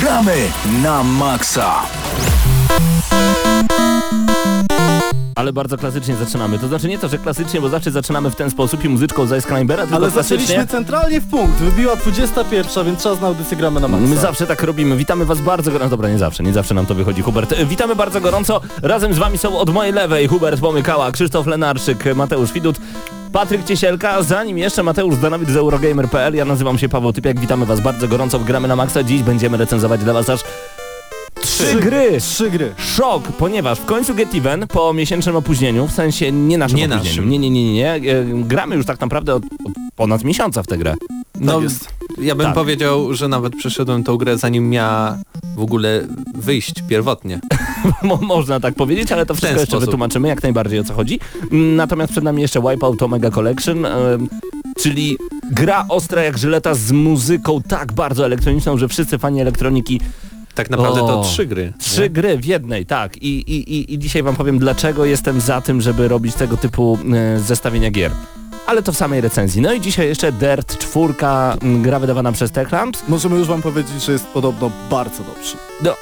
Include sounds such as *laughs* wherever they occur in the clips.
Gramy na maksa! Ale bardzo klasycznie zaczynamy. To znaczy nie to, że klasycznie, bo zawsze zaczynamy w ten sposób i muzyczką z Ice Climbera, tylko Ale klasycznie. zaczęliśmy centralnie w punkt. Wybiła 21, więc czas na audycję gramy na maksa. My zawsze tak robimy. Witamy was bardzo gorąco. Dobra, nie zawsze, nie zawsze nam to wychodzi, Hubert. Witamy bardzo gorąco. Razem z wami są od mojej lewej Hubert Pomykała, Krzysztof Lenarczyk, Mateusz Widut, Patryk Ciesielka, zanim jeszcze Mateusz Zdanowicz z Eurogamer.pl. Ja nazywam się Paweł Typiak, witamy was bardzo gorąco Gramy na Maxa. Dziś będziemy recenzować dla was aż trzy gry. Trzy gry. Szok, ponieważ w końcu Get Even po miesięcznym opóźnieniu, w sensie nie naszym Nie opóźnieniu, naszym. nie, nie, nie, nie, nie, e, gramy już tak naprawdę od, od ponad miesiąca w tę grę. No, jest. ja bym Tak. powiedział, że nawet przeszedłem tą grę zanim miała w ogóle wyjść pierwotnie. *laughs* Mo można tak powiedzieć, ale to wszystko jeszcze sposób. wytłumaczymy jak najbardziej o co chodzi. Mm, Natomiast przed nami jeszcze Wipeout Omega Collection, em, czyli gra ostra jak żyleta z muzyką tak bardzo elektroniczną, że wszyscy fani elektroniki Tak naprawdę O. to trzy gry. Trzy nie? gry w jednej, tak. I, i, i, I dzisiaj wam powiem, dlaczego jestem za tym, żeby robić tego typu e, zestawienia gier. Ale to w samej recenzji. No i dzisiaj jeszcze Dirt 4, m, gra wydawana przez Techland. Możemy już wam powiedzieć, że jest podobno bardzo dobrze. No,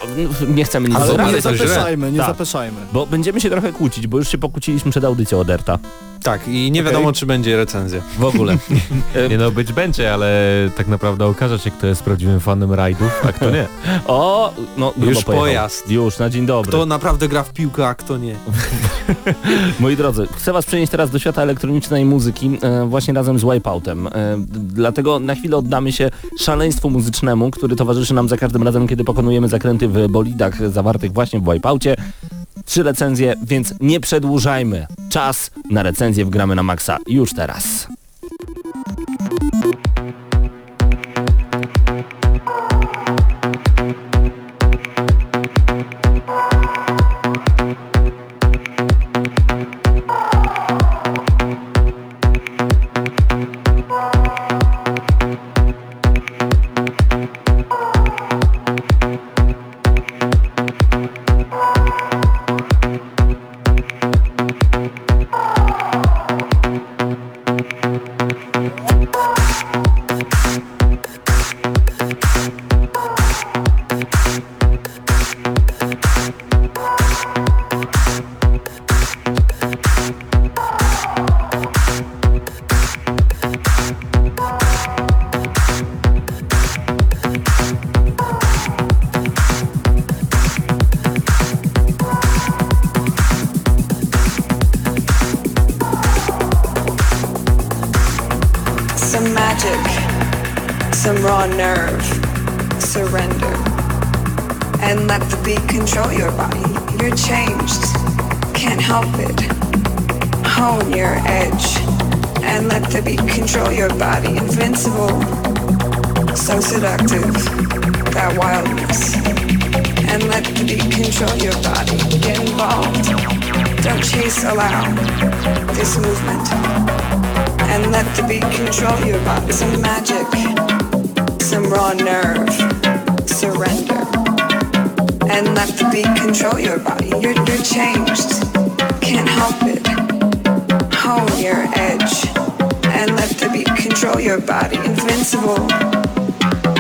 nie chcemy nic Ale nie zapeszajmy, nie Tak. zapeszajmy. bo będziemy się trochę kłócić, bo już się pokłóciliśmy przed audycją o Dirta. Tak, i nie Okej. wiadomo, czy będzie recenzja. W ogóle. *laughs* Nie no, być będzie, ale tak naprawdę okaże się, kto jest prawdziwym fanem rajdów, a kto nie. *laughs* O, no Już pojechał. pojazd. Już, na dzień dobry. Kto naprawdę gra w piłkę, a kto nie. *laughs* Moi drodzy, chcę was przenieść teraz do świata elektronicznej muzyki, e, właśnie razem z Wipeoutem. E, dlatego na chwilę oddamy się szaleństwu muzycznemu, który towarzyszy nam za każdym razem, kiedy pokonujemy zakręty w bolidach zawartych właśnie w Wipeoutie. Trzy recenzje, więc nie przedłużajmy. Czas na recenzję wgramy na maksa już teraz.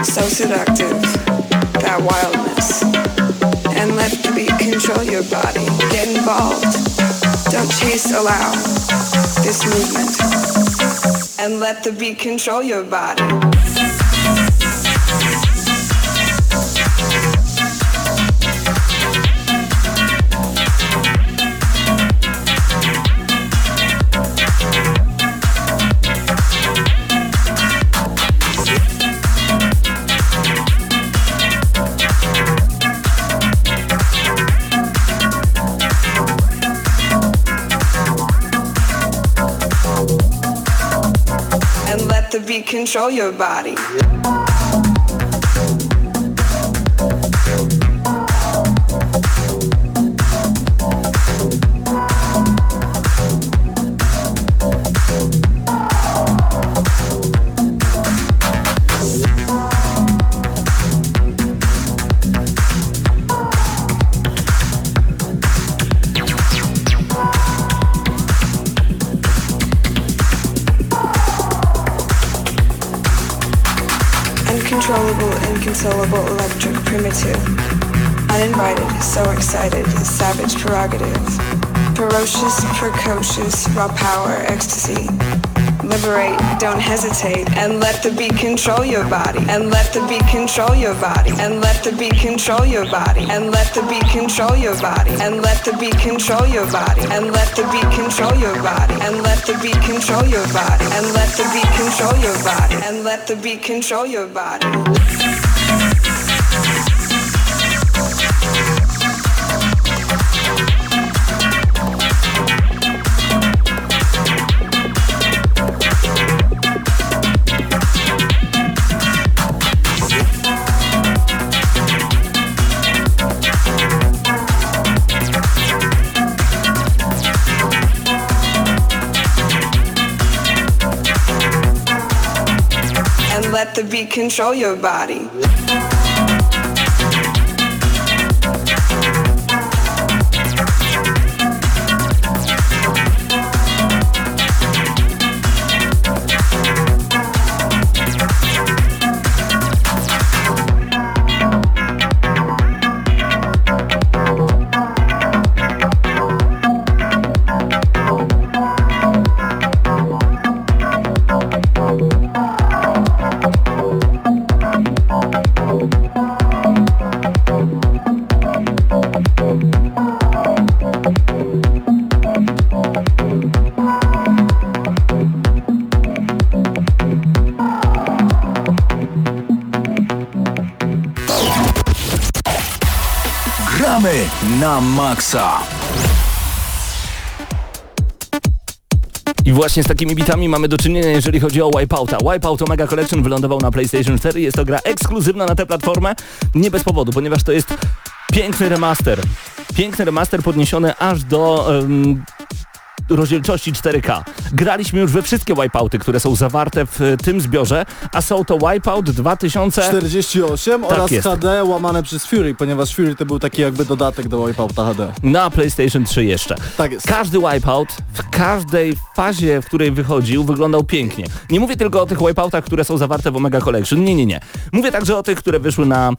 So seductive, that wildness, and let the beat control your body. Get involved, don't chase, allow this movement and let the beat control your body. Control your body. Prerogative. Ferocious, precocious, raw power, ecstasy. Liberate, don't hesitate, and let the beat control your body, and let the beat control your body, and let the beat control your body, and let the beat control your body, and let the beat control your body, and let the beat control your body, and let the beat control your body, and let the beat control your body, and let the beat control your body. Control your body. Maksa. I właśnie z takimi bitami mamy do czynienia, jeżeli chodzi o Wipeouta. Wipeout Omega Collection wylądował na PlayStation 4. Jest to gra ekskluzywna na tę platformę. Nie bez powodu, ponieważ to jest piękny remaster. Piękny remaster podniesiony aż do... em, rozdzielczości 4K. Graliśmy już we wszystkie Wipeouty, które są zawarte w e, tym zbiorze, a są to Wipeout 2000... 48 oraz Tak jest. HD łamane przez Fury, ponieważ Fury to był taki jakby dodatek do Wipeouta HD. na PlayStation 3 jeszcze. Tak jest. Każdy Wipeout w każdej fazie, w której wychodził, wyglądał pięknie. Nie mówię tylko o tych Wipeoutach, które są zawarte w Omega Collection. Nie, nie, nie. Mówię także o tych, które wyszły na...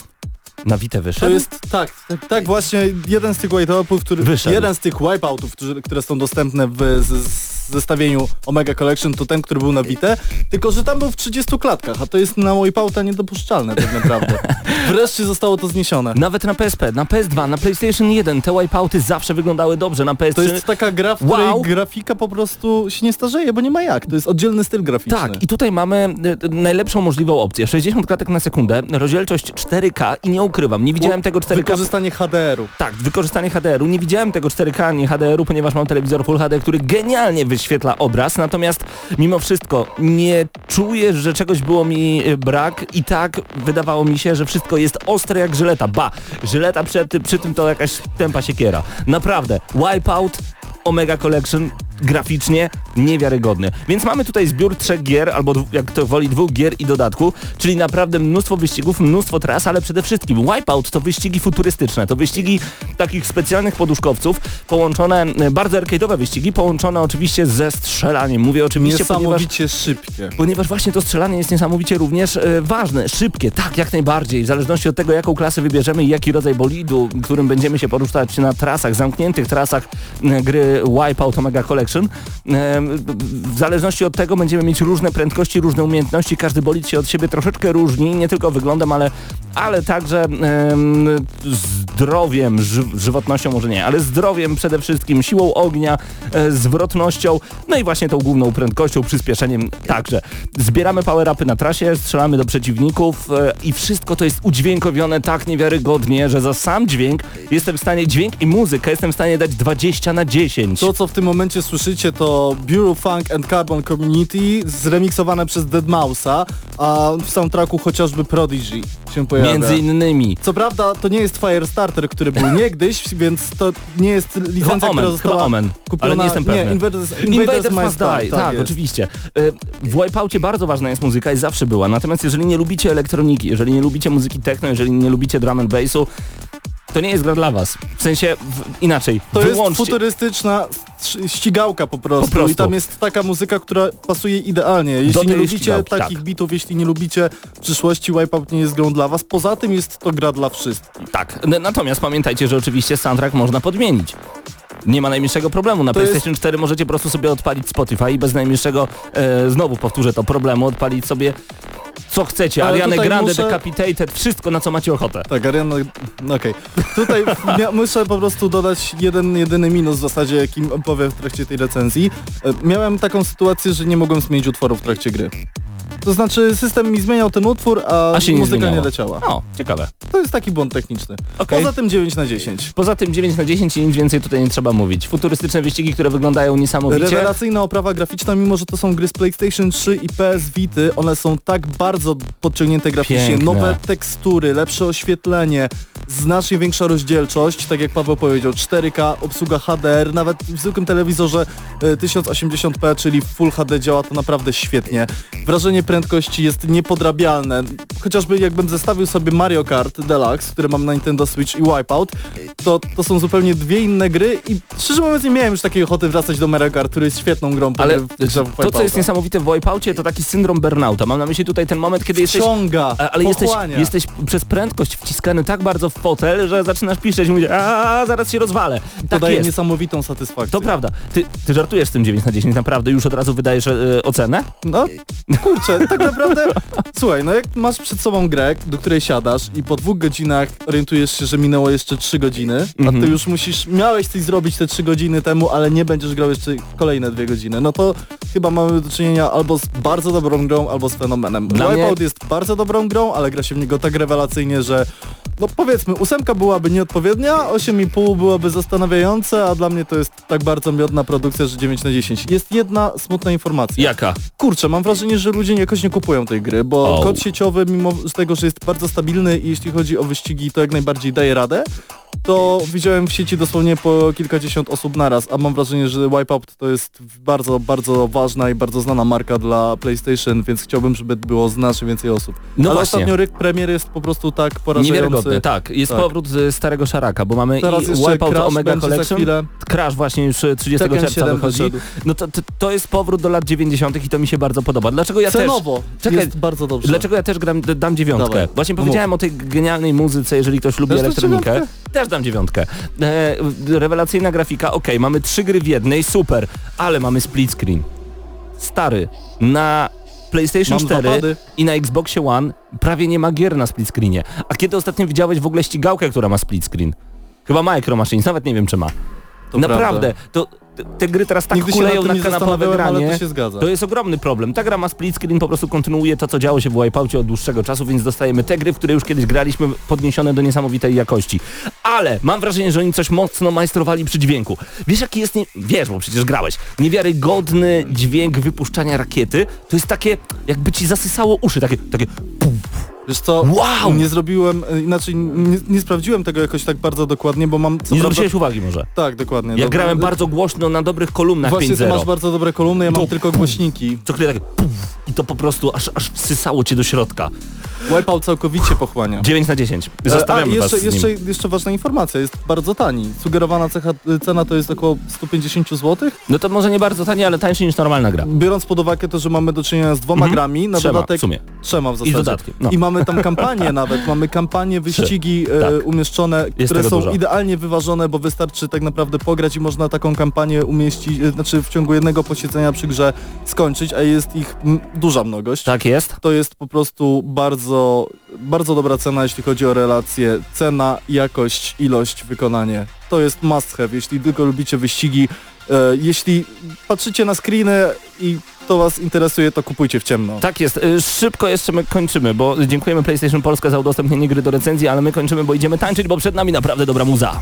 Na Vita wyszedł? To jest, tak, tak, właśnie jeden z tych wipeoutów, który, Wyszedł. jeden z tych wipeoutów, które są dostępne w z, z zestawieniu Omega Collection, to ten, który był na Vita, tylko że tam był w 30 klatkach, a to jest na wipeouta niedopuszczalne tak naprawdę. *laughs* Wreszcie zostało to zniesione. Nawet na PSP, na PS2, na PlayStation 1 te Wipeouty zawsze wyglądały dobrze, na PS3... To jest taka gra, w której Wow. grafika po prostu się nie starzeje, bo nie ma jak. To jest oddzielny styl graficzny. Tak, i tutaj mamy y, y, najlepszą możliwą opcję. 60 klatek na sekundę, rozdzielczość 4K i nie ukrywam, nie widziałem tego 4K Wykorzystanie HDR-u. Tak, wykorzystanie HDR-u. Nie widziałem tego 4K ani HDR-u, ponieważ mam telewizor Full HD, który genialnie wyświetla obraz, natomiast mimo wszystko nie czuję, że czegoś było mi y, brak i tak wydawało mi się, że wszystko jest ostre jak żyleta. Ba, żyleta przy, przy tym to jakaś tempa siekiera. Naprawdę, Wipeout Omega Collection graficznie niewiarygodny. Więc mamy tutaj zbiór trzech gier, albo jak to woli dwóch gier i dodatku, czyli naprawdę mnóstwo wyścigów, mnóstwo tras, ale przede wszystkim Wipeout to wyścigi futurystyczne, to wyścigi takich specjalnych poduszkowców, połączone, e, bardzo arcade'owe wyścigi, połączone oczywiście ze strzelaniem. Mówię oczywiście, ponieważ Niesamowicie szybkie. Ponieważ właśnie to strzelanie jest niesamowicie również e, ważne, szybkie, tak, jak najbardziej, w zależności od tego, jaką klasę wybierzemy i jaki rodzaj bolidu, którym będziemy się poruszać na trasach, zamkniętych trasach e, gry Wipeout Omega Collection. W zależności od tego będziemy mieć różne prędkości, różne umiejętności, każdy bolid się od siebie troszeczkę różni, nie tylko wyglądem, ale, ale także em, zdrowiem, ży żywotnością może nie, ale zdrowiem przede wszystkim, siłą ognia, e, zwrotnością, no i właśnie tą główną prędkością, przyspieszeniem także. Zbieramy power-upy na trasie, strzelamy do przeciwników e, i wszystko to jest udźwiękowione tak niewiarygodnie, że za sam dźwięk jestem w stanie, dźwięk i muzykę jestem w stanie dać 20 na 10. To, co w tym momencie słyszycie, to Bureau Funk and Carbon Community zremiksowane przez Deadmausa, a w soundtracku chociażby Prodigy się pojawia. Między innymi. Co prawda to nie jest Firestarter, który był *laughs* niegdyś, więc to nie jest licencja, Omen, która została Omen, kupiona... ale nie jestem pewny. Nie, Invaders, Invaders, Invaders Must Die, tak, jest. oczywiście. E, W Wipeoutie bardzo ważna jest muzyka i zawsze była, natomiast jeżeli nie lubicie elektroniki, jeżeli nie lubicie muzyki techno, jeżeli nie lubicie drum and bassu, To nie jest gra dla was. W sensie w, inaczej. To jest wyłączcie. futurystyczna sz- ścigałka po prostu. Po prostu. I tam jest taka muzyka, która pasuje idealnie. Jeśli Do nie lubicie ścigałki, takich tak. bitów, jeśli nie lubicie przyszłości, Wipeout nie jest grą dla was. Poza tym jest to gra dla wszystkich. Tak. Natomiast pamiętajcie, że oczywiście soundtrack można podmienić. Nie ma najmniejszego problemu. Na To PlayStation 4 możecie po prostu sobie odpalić Spotify i bez najmniejszego, e, znowu powtórzę to, problemu odpalić sobie co chcecie. Ariane tutaj Grande, muszę- Decapitated, wszystko na co macie ochotę. Tak, Ariana, no okej. Tutaj mia- muszę po prostu dodać jeden, jedyny minus w zasadzie, jakim powiem w trakcie tej recenzji. E, Miałem taką sytuację, że nie mogłem zmienić utworu w trakcie gry. To znaczy system mi zmieniał ten utwór, a, A nie muzyka nie leciała. O, ciekawe. To jest taki błąd techniczny. Okej. Poza tym 9 na 10. Poza tym 9 na 10 i nic więcej tutaj nie trzeba mówić. Futurystyczne wyścigi, które wyglądają niesamowicie. Rewelacyjna oprawa graficzna, mimo że to są gry z PlayStation 3 i PS Vity, one są tak bardzo podciągnięte graficznie. Piękne. Nowe tekstury, lepsze oświetlenie, znacznie większa rozdzielczość, tak jak Paweł powiedział, 4K, obsługa HDR, nawet w zwykłym telewizorze e, 1080p, czyli Full HD działa to naprawdę świetnie. Wrażenie prędkości jest niepodrabialne. Chociażby jakbym zestawił sobie Mario Kart Deluxe, które mam na Nintendo Switch i Wipeout, to, to są zupełnie dwie inne gry i szczerze mówiąc nie miałem już takiej ochoty wracać do Mario Kart, który jest świetną grą Ale w to, co jest niesamowite w Wipeoutie, to taki syndrom burnouta. Mam na myśli tutaj ten moment, kiedy jesteś... Ciąga, A- Ale jesteś, jesteś przez prędkość wciskany tak bardzo w fotel, że zaczynasz piszczeć i mówisz, a zaraz się rozwalę. to Tak daje jest. niesamowitą satysfakcję. To prawda. Ty, ty żartujesz z tym 9 na 10, naprawdę już od razu wydajesz e, ocenę? No, kurczę, tak naprawdę, słuchaj, no jak masz przed sobą grę, do której siadasz i po dwóch godzinach orientujesz się, że minęło jeszcze trzy godziny, a Mhm. ty już musisz, miałeś coś zrobić te trzy godziny temu, ale nie będziesz grał jeszcze kolejne dwie godziny, no to chyba mamy do czynienia albo z bardzo dobrą grą, albo z fenomenem. Dla Wipeout mnie- jest bardzo dobrą grą, ale gra się w niego tak rewelacyjnie, że no powiedzmy, ósemka byłaby nieodpowiednia, 8,5 byłoby zastanawiające, a dla mnie to jest tak bardzo miodna produkcja, że 9 na 10. Jest jedna smutna informacja. Jaka? Kurczę, mam wrażenie, że ludzie jakoś nie kupują tej gry, bo O. kod sieciowy, mimo z tego, że jest bardzo stabilny i jeśli chodzi o wyścigi, to jak najbardziej daje radę, to widziałem w sieci dosłownie po kilkadziesiąt osób naraz, a mam wrażenie, że Wipeout to jest bardzo, bardzo ważna i bardzo znana marka dla PlayStation, więc chciałbym, żeby było znacznie więcej osób. No Ale właśnie. ostatnio ryk premier jest po prostu tak porażający. Niewiarygodne, tak. Jest Tak. powrót z starego szaraka, bo mamy Teraz i Wipeout Omega Collection. Crash właśnie już e, 30 Tekken czerwca 7 wychodzi. wyszedł. No to, to, to jest powrót do lat 90. i to mi się bardzo podoba. Dlaczego ja też... Cenowo Czekaj, jest bardzo dobrze. Dlaczego ja też gram, dam dziewiątkę? Dawaj. Właśnie No powiedziałem o tej genialnej muzyce, jeżeli ktoś lubi Też elektronikę. Też dam dziewiątkę. E, rewelacyjna grafika, okej, mamy trzy gry w jednej, super, ale mamy split screen. Stary, na PlayStation Mam 4 zapady. i na Xboxie One prawie nie ma gier na split screenie. A kiedy ostatnio widziałeś w ogóle ścigałkę, która ma split screen? Chyba Micro Machines, nawet nie wiem czy ma. To Naprawdę, prawda. to te- gry teraz tak Nigdy kuleją na nie kanapowe granie. to się zgadza. To jest ogromny problem. Ta gra ma split screen, po prostu kontynuuje to, co działo się w Wipeoutie od dłuższego czasu, więc dostajemy te gry, w które już kiedyś graliśmy, podniesione do niesamowitej jakości. Ale mam wrażenie, że oni coś mocno majstrowali przy dźwięku. Wiesz, jaki jest, nie... wiesz, bo przecież grałeś, niewiarygodny dźwięk wypuszczania rakiety? To jest takie, jakby ci zasysało uszy, takie, takie pum. Wiesz co, Wow! nie zrobiłem, e, inaczej nie, nie sprawdziłem tego jakoś tak bardzo dokładnie, bo mam Nie prawda... zwróciłeś uwagi może. Tak, dokładnie. Ja No, grałem bardzo głośno na dobrych kolumnach Właśnie, ty 5.0. masz bardzo dobre kolumny, ja mam tylko głośniki. Co chwilę pum, i to po prostu aż, aż wsysało cię do środka. Wipeout całkowicie pochłania. 9 na 10. E, Zostawiamy A, was jeszcze, jeszcze, jeszcze ważna informacja, jest bardzo tani. Sugerowana cecha, cena to jest około 150 zł. No to może nie bardzo tanie, ale tańszy niż normalna gra. Biorąc pod uwagę to, że mamy do czynienia z dwoma Mhm. grami, na Trzema dodatek w sumie. trzema w I zasadzie. dodatkiem. No. I mamy tam kampanię *laughs* nawet, mamy kampanie, wyścigi e, Tak. umieszczone, Jest które są dużo. idealnie wyważone, bo wystarczy tak naprawdę pograć i można taką kampanię umieścić, e, znaczy w ciągu jednego posiedzenia przy grze skończyć, a jest ich m, duża mnogość. Tak jest. To jest po prostu bardzo, bardzo dobra cena, jeśli chodzi o relacje cena, jakość, ilość, wykonanie. To jest must have, jeśli tylko lubicie wyścigi. E, jeśli patrzycie na screeny i to was interesuje, to kupujcie w ciemno. Tak jest. Y, Szybko jeszcze my kończymy, bo dziękujemy PlayStation Polska za udostępnienie gry do recenzji, ale my kończymy, bo idziemy tańczyć, bo przed nami naprawdę dobra muza.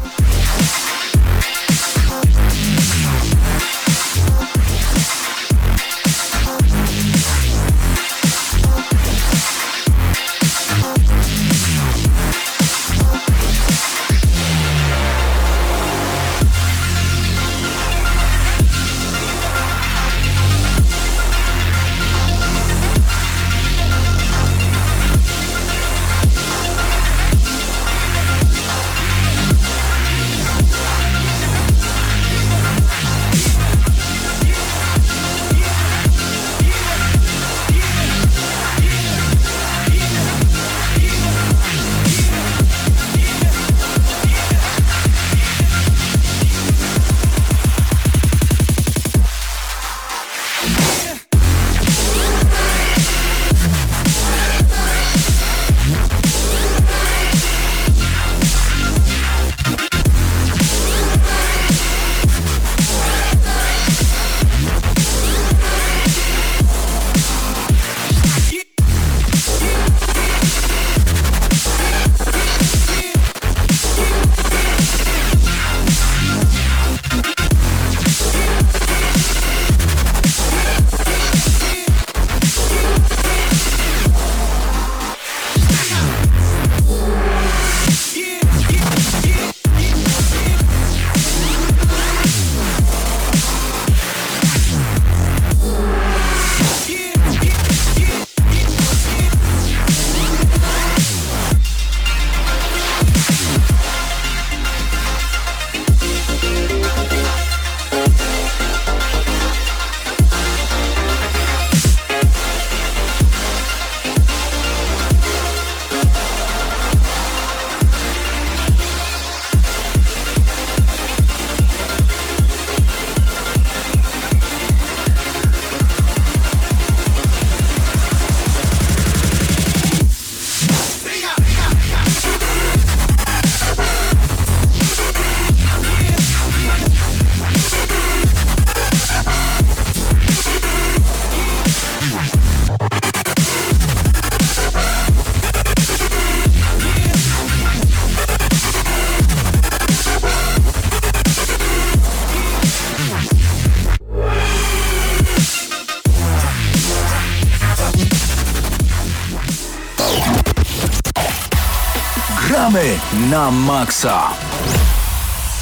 Na maksa!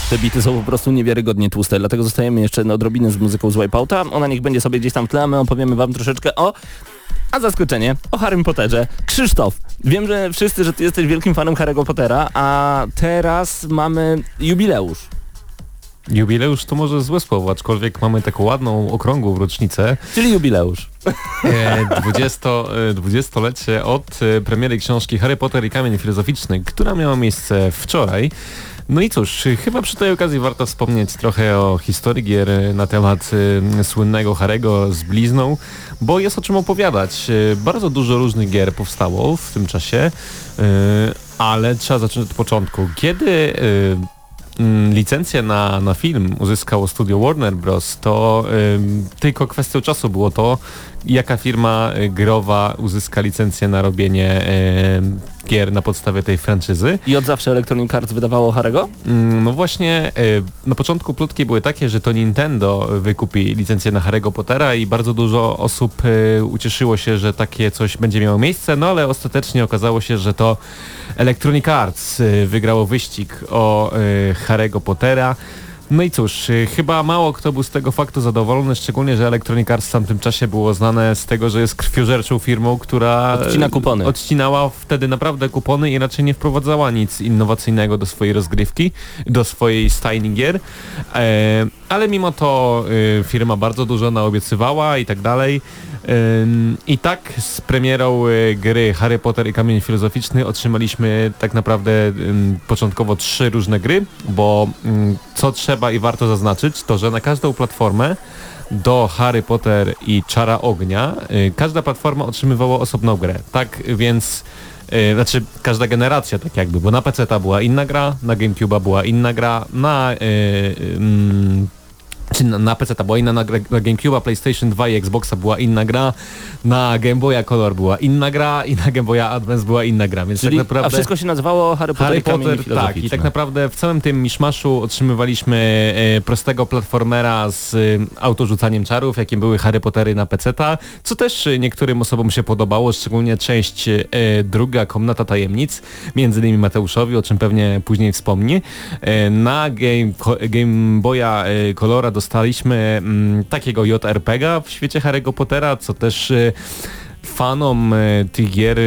Te bity są po prostu niewiarygodnie tłuste, dlatego zostajemy jeszcze na odrobinę z muzyką z Wipeouta. Ona niech będzie sobie gdzieś tam tle, my opowiemy wam troszeczkę o... A zaskoczenie, o Harrym Potterze. Krzysztof, wiem, że wszyscy, że ty jesteś wielkim fanem Harry'ego Pottera, a teraz mamy jubileusz. Jubileusz to może złe słowo, aczkolwiek mamy taką ładną, okrągłą rocznicę. Czyli jubileusz. E, 20, e, 20-lecie od e, premiery książki Harry Potter i Kamień Filozoficzny, która miała miejsce wczoraj. No i cóż, chyba przy tej okazji warto wspomnieć trochę o historii gier e, na temat e, słynnego Harego z blizną, bo jest o czym opowiadać. E, Bardzo dużo różnych gier powstało w tym czasie, e, ale trzeba zacząć od początku. Kiedy e, licencję na, na film uzyskało studio Warner Bros., to ym, tylko kwestią czasu było to, jaka firma y, growa uzyska licencję na robienie ym, gier na podstawie tej franczyzy. I od zawsze Electronic Arts wydawało Harego? Mm, No właśnie, y, na początku plotki były takie, że to Nintendo wykupi licencję na Harry'ego Pottera i bardzo dużo osób y, ucieszyło się, że takie coś będzie miało miejsce, no ale ostatecznie okazało się, że to Electronic Arts y, wygrało wyścig o y, Harry'ego Pottera. No i cóż, y, chyba mało kto był z tego faktu zadowolony, szczególnie, że Electronic Arts w tamtym czasie było znane z tego, że jest krwiożerczą firmą, która Odcina kupony. odcinała wtedy naprawdę kupony i raczej nie wprowadzała nic innowacyjnego do swojej rozgrywki, do swojej stajni gier. E, ale mimo to y, firma bardzo dużo naobiecywała i tak dalej. I tak z premierą y, gry Harry Potter i Kamień Filozoficzny otrzymaliśmy tak naprawdę początkowo trzy różne gry, bo co trzeba i warto zaznaczyć, to że na każdą platformę do Harry Potter i Czara Ognia y, każda platforma otrzymywała osobną grę. Tak więc y, znaczy każda generacja tak jakby, bo na PC ta była inna gra, na GameCube'a była inna gra, na czy na, na PC ta była inna, na, na GameCube'a, PlayStation 2 i Xboxa była inna gra, na Game Boya Color była inna gra i na Game Boya Advance była inna gra, więc Czyli, tak naprawdę... A wszystko się nazywało Harry Potter Harry i Potter, tak, Filozoficzny. i tak naprawdę w całym tym miszmaszu otrzymywaliśmy e, prostego platformera z e, autorzucaniem czarów, jakim były Harry Pottery na PC-ta, co też e, niektórym osobom się podobało, szczególnie część e, druga, Komnata Tajemnic, między innymi Mateuszowi, o czym pewnie później wspomni. E, na Game, Game Boya e, Colora dostaliśmy mm, takiego JRPG-a w świecie Harry'ego Pottera, co też e, fanom e, tych gier e,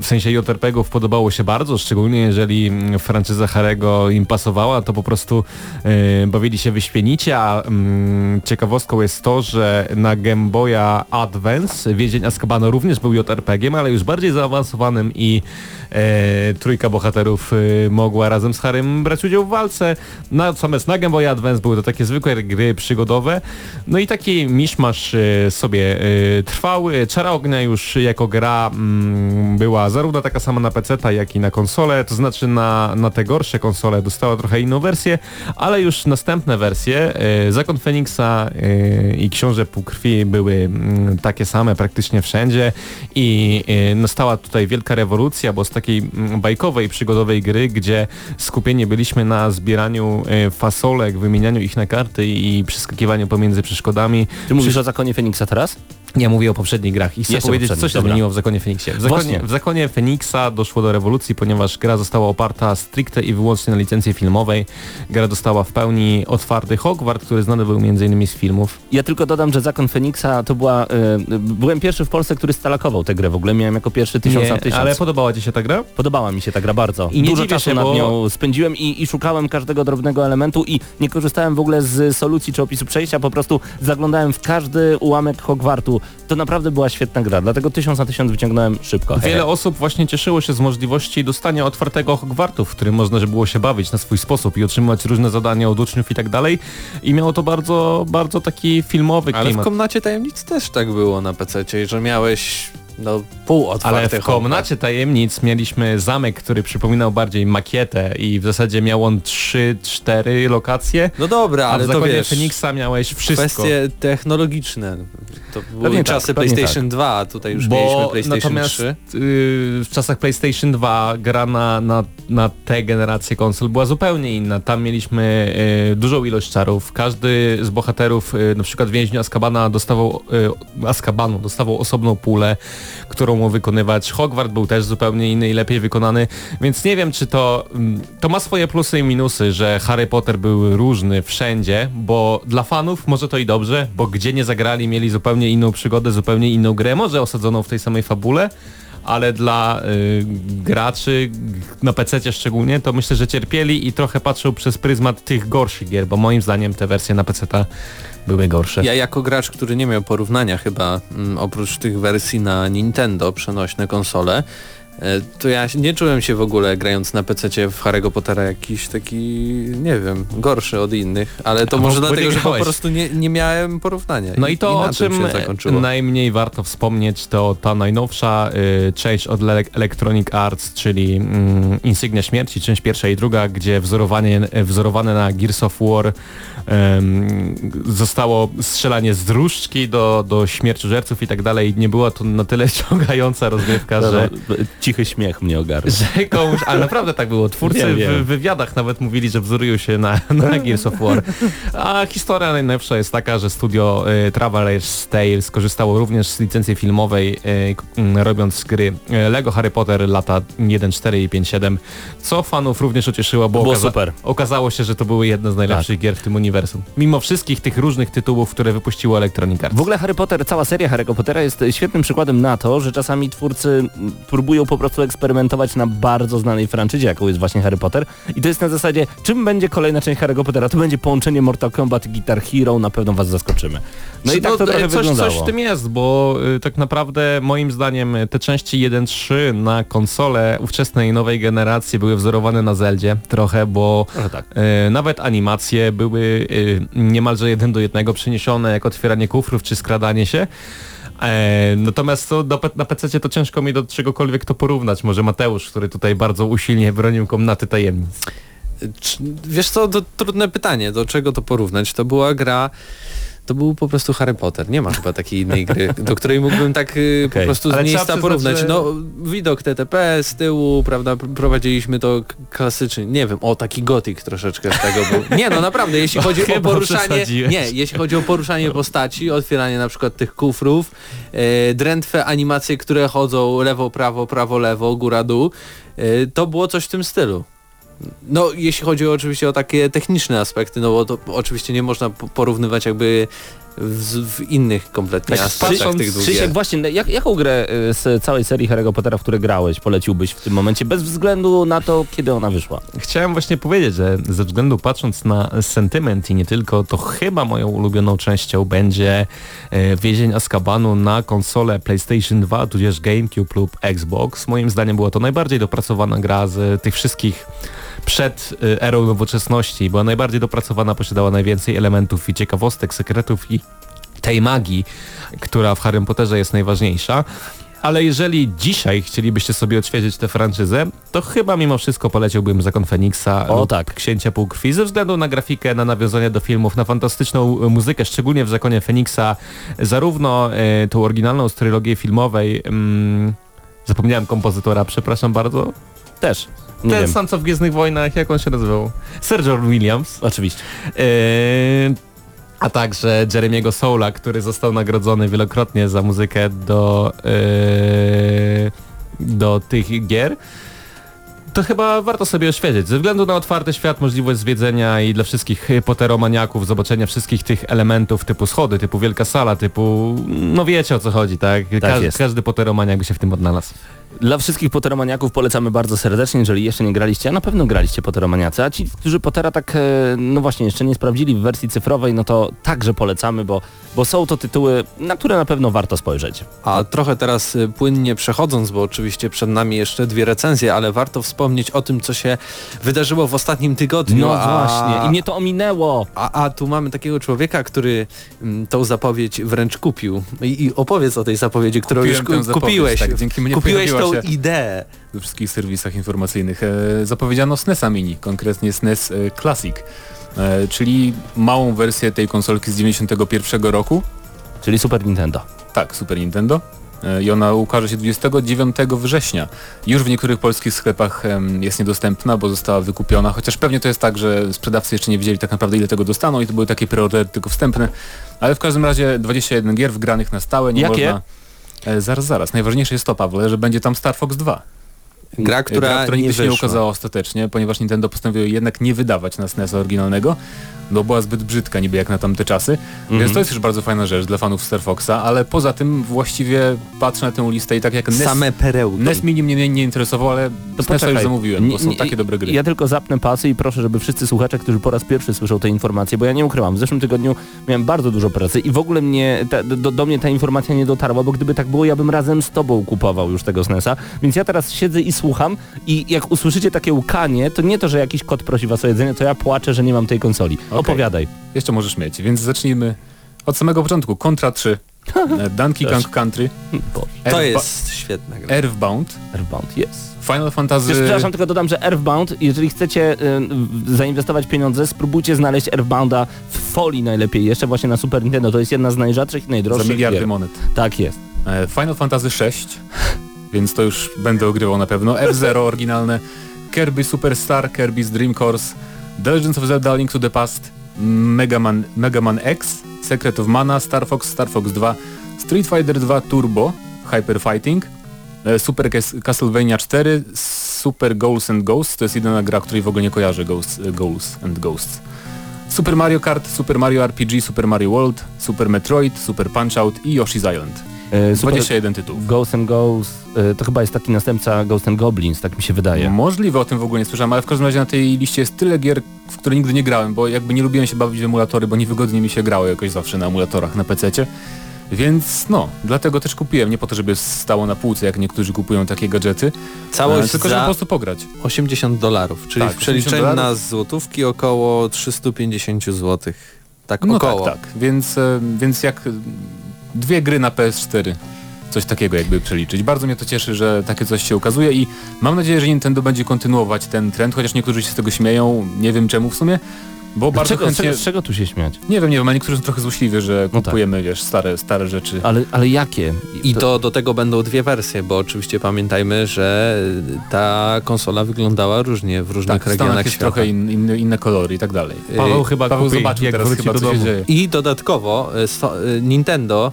w sensie JRPG-ów podobało się bardzo, szczególnie jeżeli mm, franczyza Harego im pasowała, to po prostu e, bawili się wyśmienicie, a mm, ciekawostką jest to, że na Game Boya Advance Więzień Azkabanu również był JRPG-iem, ale już bardziej zaawansowanym i e, trójka bohaterów e, mogła razem z Harrym brać udział w walce. Natomiast na Game Boy Advance były to takie zwykłe gry przygodowe. No i taki miszmasz e, sobie e, trwał. Czara Ognia już jako gra mm, była zarówno taka sama na PC, jak i na konsolę, to znaczy na, na te gorsze konsole dostała trochę inną wersję, ale już następne wersje Zakon Feniksa i Książę Półkrwi były mm, takie same praktycznie wszędzie i nastała tutaj wielka rewolucja, bo z takiej mm, bajkowej, przygodowej gry, gdzie skupieni byliśmy na zbieraniu e, fasolek, wymienianiu ich na karty i przeskakiwaniu pomiędzy przeszkodami. Ty mówisz o zakonie Feniksa teraz? Ja mówię o poprzednich grach i chcę Jeszcze powiedzieć, co się dobra. zmieniło w Zakonie Feniksie. W zakonie, w zakonie Feniksa doszło do rewolucji, ponieważ gra została oparta stricte i wyłącznie na licencji filmowej. Gra dostała w pełni otwarty Hogwart, który znany był m.in. z filmów. Ja tylko dodam, że Zakon Feniksa to była... Y, byłem pierwszy w Polsce, który stalakował tę grę. W ogóle miałem jako pierwszy tysiąc na tysiąc. ale podobała Ci się ta gra? Podobała mi się ta gra bardzo. I nie Dużo czasu się, nad nią spędziłem i, i szukałem każdego drobnego elementu i nie korzystałem w ogóle z solucji czy opisu przejścia, po prostu zaglądałem w każdy ułamek Hogwartu. To naprawdę była świetna gra, dlatego tysiąc na tysiąc wyciągnąłem szybko. Wiele osób właśnie cieszyło się z możliwości dostania otwartego Hogwartu, w którym można było się bawić na swój sposób i otrzymywać różne zadania od uczniów i tak dalej. I miało to bardzo, bardzo taki filmowy Ale w klimat. Komnacie Tajemnic też tak było na PC, że miałeś no pół Ale w komnacie tajemnic mieliśmy zamek, który przypominał bardziej makietę i w zasadzie miał on 3-4 lokacje. No dobra, A ale w to zakonie wiesz, Feniksa miałeś wszystko. kwestie technologiczne. To były Pewnie tak, czasy pewnie PlayStation 2, a tutaj już mieliśmy PlayStation natomiast 3. y, w czasach PlayStation 2 gra na, na, na tę generację konsol była zupełnie inna. Tam mieliśmy y, dużą ilość czarów. Każdy z bohaterów, y, na przykład więźniu Azkabana dostawał, y, Azkabanu dostawał osobną pulę, którą mu wykonywać. Hogwart był też zupełnie inny i lepiej wykonany, więc nie wiem czy to, mm, to ma swoje plusy i minusy, że Harry Potter był różny wszędzie, bo dla fanów może to i dobrze, bo gdzie nie zagrali mieli zupełnie inną przygodę, zupełnie inną grę, może osadzoną w tej samej fabule, ale dla y, graczy na PC szczególnie to myślę, że cierpieli i trochę patrzą przez pryzmat tych gorszych gier, bo moim zdaniem te wersje na PC były gorsze. Ja jako gracz, który nie miał porównania chyba, mm, oprócz tych wersji na Nintendo, przenośne konsole, to ja nie czułem się w ogóle grając na PC w Harry'ego Pottera jakiś taki, nie wiem, gorszy od innych, ale to A, może dlatego, że po prostu nie, nie miałem porównania. No i to na o czym najmniej warto wspomnieć to ta najnowsza y, część od Le Electronic Arts, czyli mm, Insygnia Śmierci, część pierwsza i druga, gdzie wzorowanie, wzorowane na Gears of War zostało strzelanie z różdżki do, do śmierciożerców i tak dalej. Nie była to na tyle *laughs* ciągająca rozgrywka, że Cichy śmiech mnie ogarnął. że komuś, ale naprawdę tak było. Twórcy Wiem, wiem. w wywiadach nawet mówili, że wzorują się na, na Gears of War. A historia najlepsza jest taka, że studio y, Traveler's Tale skorzystało również z licencji filmowej, y, k- m, robiąc gry y, Lego Harry Potter lata 1, 4 i 5, 7, co fanów również ucieszyło, bo Było okaza- super. okazało się, że to były jedne z najlepszych gier w tym uniwersum. Mimo wszystkich tych różnych tytułów, które wypuściło Electronic Arts. W ogóle Harry Potter, cała seria Harry'ego Pottera jest świetnym przykładem na to, że czasami twórcy próbują po prostu eksperymentować na bardzo znanej franczyzie, jaką jest właśnie Harry Potter. I to jest na zasadzie, czym będzie kolejna część Harry'ego Pottera? To będzie połączenie Mortal Kombat i Guitar Hero, na pewno was zaskoczymy. No i tak to e, trochę coś, wyglądało. coś w tym jest, bo y, tak naprawdę moim zdaniem te części 1.3 na konsole ówczesnej nowej generacji były wzorowane na Zeldzie trochę, bo Trochę tak. y, nawet animacje były niemalże jeden do jednego przeniesione, jak otwieranie kufrów czy skradanie się. E, natomiast to do, na PC to ciężko mi do czegokolwiek to porównać. Może Mateusz, który tutaj bardzo usilnie bronił komnaty tajemnic. Wiesz co, to trudne pytanie, do czego to porównać? To była gra, to był po prostu Harry Potter. Nie ma chyba takiej innej gry, *laughs* do której mógłbym tak y, po prostu z Ale miejsca przyznać, porównać. że- No, widok TTP z tyłu, prawda, pr- prowadziliśmy to klasycznie, nie wiem, o taki gotik troszeczkę z tego był. Nie no, naprawdę, jeśli *laughs* chodzi o poruszanie, nie, jeśli chodzi o poruszanie postaci, otwieranie na przykład tych kufrów, e, drętwe animacje, które chodzą lewo, prawo, prawo, lewo, góra, dół, e, to było coś w tym stylu. No, jeśli chodzi oczywiście o takie techniczne aspekty, no bo to oczywiście nie można po- porównywać jakby w, w innych kompletnie Tak, aspektach patrząc- tych dwóch Krzysiek, właśnie, jak, jaką grę y, z całej serii Harry'ego Pottera, w której grałeś, poleciłbyś w tym momencie, bez względu na to, kiedy ona wyszła? Chciałem właśnie powiedzieć, że ze względu patrząc na sentyment i nie tylko, to chyba moją ulubioną częścią będzie e, Więzień Azkabanu na konsolę PlayStation 2, tudzież GameCube lub Xbox. Moim zdaniem była to najbardziej dopracowana gra z tych wszystkich przed e, erą nowoczesności. Była najbardziej dopracowana, posiadała najwięcej elementów i ciekawostek, sekretów i tej magii, która w Harrym Potterze jest najważniejsza. Ale jeżeli dzisiaj chcielibyście sobie odświeżyć tę franczyzę, to chyba mimo wszystko poleciłbym Zakon Feniksa O, lub tak. Księcia Półkrwi ze względu na grafikę, na nawiązania do filmów, na fantastyczną e, muzykę, szczególnie w Zakonie Feniksa, zarówno e, tą oryginalną z trylogii filmowej, mm, zapomniałem kompozytora, przepraszam bardzo, Też. Nie ten wiem. sam co w Gwiezdnych Wojnach, jak on się nazywał? John Williams. Oczywiście. Eee, a także Jeremiego Soula, który został nagrodzony wielokrotnie za muzykę do, eee, do tych gier. To chyba warto sobie oświecić. Ze względu na otwarty świat, możliwość zwiedzenia i dla wszystkich poteromaniaków zobaczenia wszystkich tych elementów typu schody, typu wielka sala, typu... No wiecie o co chodzi, tak? Każdy, jest. każdy poteromaniak by się w tym odnalazł. Dla wszystkich Potteromaniaków polecamy bardzo serdecznie, jeżeli jeszcze nie graliście, a na pewno graliście Potteromaniacy, a ci, którzy Pottera tak, e, no właśnie, jeszcze nie sprawdzili w wersji cyfrowej, no to także polecamy, bo, bo są to tytuły, na które na pewno warto spojrzeć. A trochę teraz y, płynnie przechodząc, bo oczywiście przed nami jeszcze dwie recenzje, ale warto wspomnieć o tym, co się wydarzyło w ostatnim tygodniu. No a... właśnie, i mnie to ominęło. A, a tu mamy takiego człowieka, który mm, tą zapowiedź wręcz kupił. I, I opowiedz o tej zapowiedzi, którą Kupiłem już tę ku- zapowiedź, kupiłeś. tak, dzięki mnie kupiłeś tą ideę. we wszystkich serwisach informacyjnych. E, zapowiedziano SNESa Mini, konkretnie SNES e, Classic, e, czyli małą wersję tej konsolki z 91 roku. czyli Super Nintendo. Tak, Super Nintendo. I ona ukaże się 29 września. Już w niektórych polskich sklepach jest niedostępna, bo została wykupiona, chociaż pewnie to jest tak, że sprzedawcy jeszcze nie wiedzieli tak naprawdę ile tego dostaną i to były takie preordery tylko wstępne. Ale w każdym razie 21 gier wgranych na stałe, nie Jakie? można... E, zaraz, zaraz. Najważniejsze jest to, Pawle, że będzie tam Star Fox 2. Gra, która, Gra, która nie nigdy się nie ukazała ostatecznie, ponieważ Nintendo postanowiło jednak nie wydawać na SNES oryginalnego, bo była zbyt brzydka niby jak na tamte czasy. Mhm. Więc to jest już bardzo fajna rzecz dla fanów Star Foxa, ale poza tym właściwie patrzę na tę listę i tak jak NES, Same perełki. NES Mini mnie nie, nie interesował, ale To SNESa już zamówiłem, bo są takie dobre gry. Ja tylko zapnę pasy i proszę, żeby wszyscy słuchacze, którzy po raz pierwszy słyszą te informacje, bo ja nie ukrywam, w zeszłym tygodniu miałem bardzo dużo pracy i w ogóle mnie ta, do, do mnie ta informacja nie dotarła, bo gdyby tak było, ja bym razem z tobą kupował już tego SNESa, więc ja teraz siedzę i słucham i jak usłyszycie takie łkanie, to nie to, że jakiś kot prosi was o jedzenie, to ja płaczę, że nie mam tej konsoli. Opowiadaj. Jeszcze możesz mieć, więc zacznijmy od samego początku. Contra 3, e, *laughs* Donkey Kong Country, Boże, To Earthba- jest świetna gra. Earthbound, Earthbound, jest. Final Fantasy... Też, przepraszam, tylko dodam, że Earthbound, jeżeli chcecie y, zainwestować pieniądze, spróbujcie znaleźć Earthbounda w folii najlepiej, jeszcze właśnie na Super Nintendo. To jest jedna z najrzadszych i za najdroższych miliardy gier. monet. Tak jest. E, Final Fantasy 6, *laughs* więc to już będę ogrywał na pewno. F-Zero oryginalne, Kirby Superstar, Kirby's Dream Course, The Legends of Zelda Link to the Past, Mega Man, Mega Man X, Secret of Mana, Star Fox, Star Fox 2, Street Fighter 2 Turbo, Hyper Fighting, e, Super Cas Castlevania 4, Super Goals and Ghosts, to jest jedyna gra, której w ogóle nie kojarzę, Ghosts, e, Goals and Ghosts. Super Mario Kart, Super Mario RPG, Super Mario World, Super Metroid, Super Punch-Out i Yoshi's Island. Y, Super 21 tytułów. Ghost and Ghost, y, to chyba jest taki następca Ghost and Goblins, tak mi się wydaje. Możliwe, o tym w ogóle nie słyszałem, ale w każdym razie na tej liście jest tyle gier, w które nigdy nie grałem, bo jakby nie lubiłem się bawić w emulatory, bo niewygodnie mi się grało jakoś zawsze na emulatorach na PC-cie. Więc no, dlatego też kupiłem, nie po to, żeby stało na półce, jak niektórzy kupują takie gadżety, e, Całość tylko żeby po prostu pograć. 80 dolarów, czyli Tak, w przeliczeniu 80 na złotówki około 350 zł. Tak No około. tak, tak, więc, e, więc jak e, dwie gry na PS4, coś takiego jakby przeliczyć. Bardzo mnie to cieszy, że takie coś się ukazuje i mam nadzieję, że Nintendo będzie kontynuować ten trend, chociaż niektórzy się z tego śmieją, nie wiem czemu w sumie, bo bardzo czego, chętnie... czego, z czego tu się śmiać? Nie wiem, nie wiem, ale niektórzy są trochę złośliwi, że No tak. kupujemy, wiesz, stare, stare rzeczy. Ale, ale jakie? I to do tego będą dwie wersje, bo oczywiście pamiętajmy, że ta konsola wyglądała różnie w różnych tak, regionach jest świata. trochę in, inne, inne kolory i tak dalej. Paweł chyba Paweł kupi, zobaczył jak teraz chyba, do co się domu. dzieje. I dodatkowo e, sto, e, Nintendo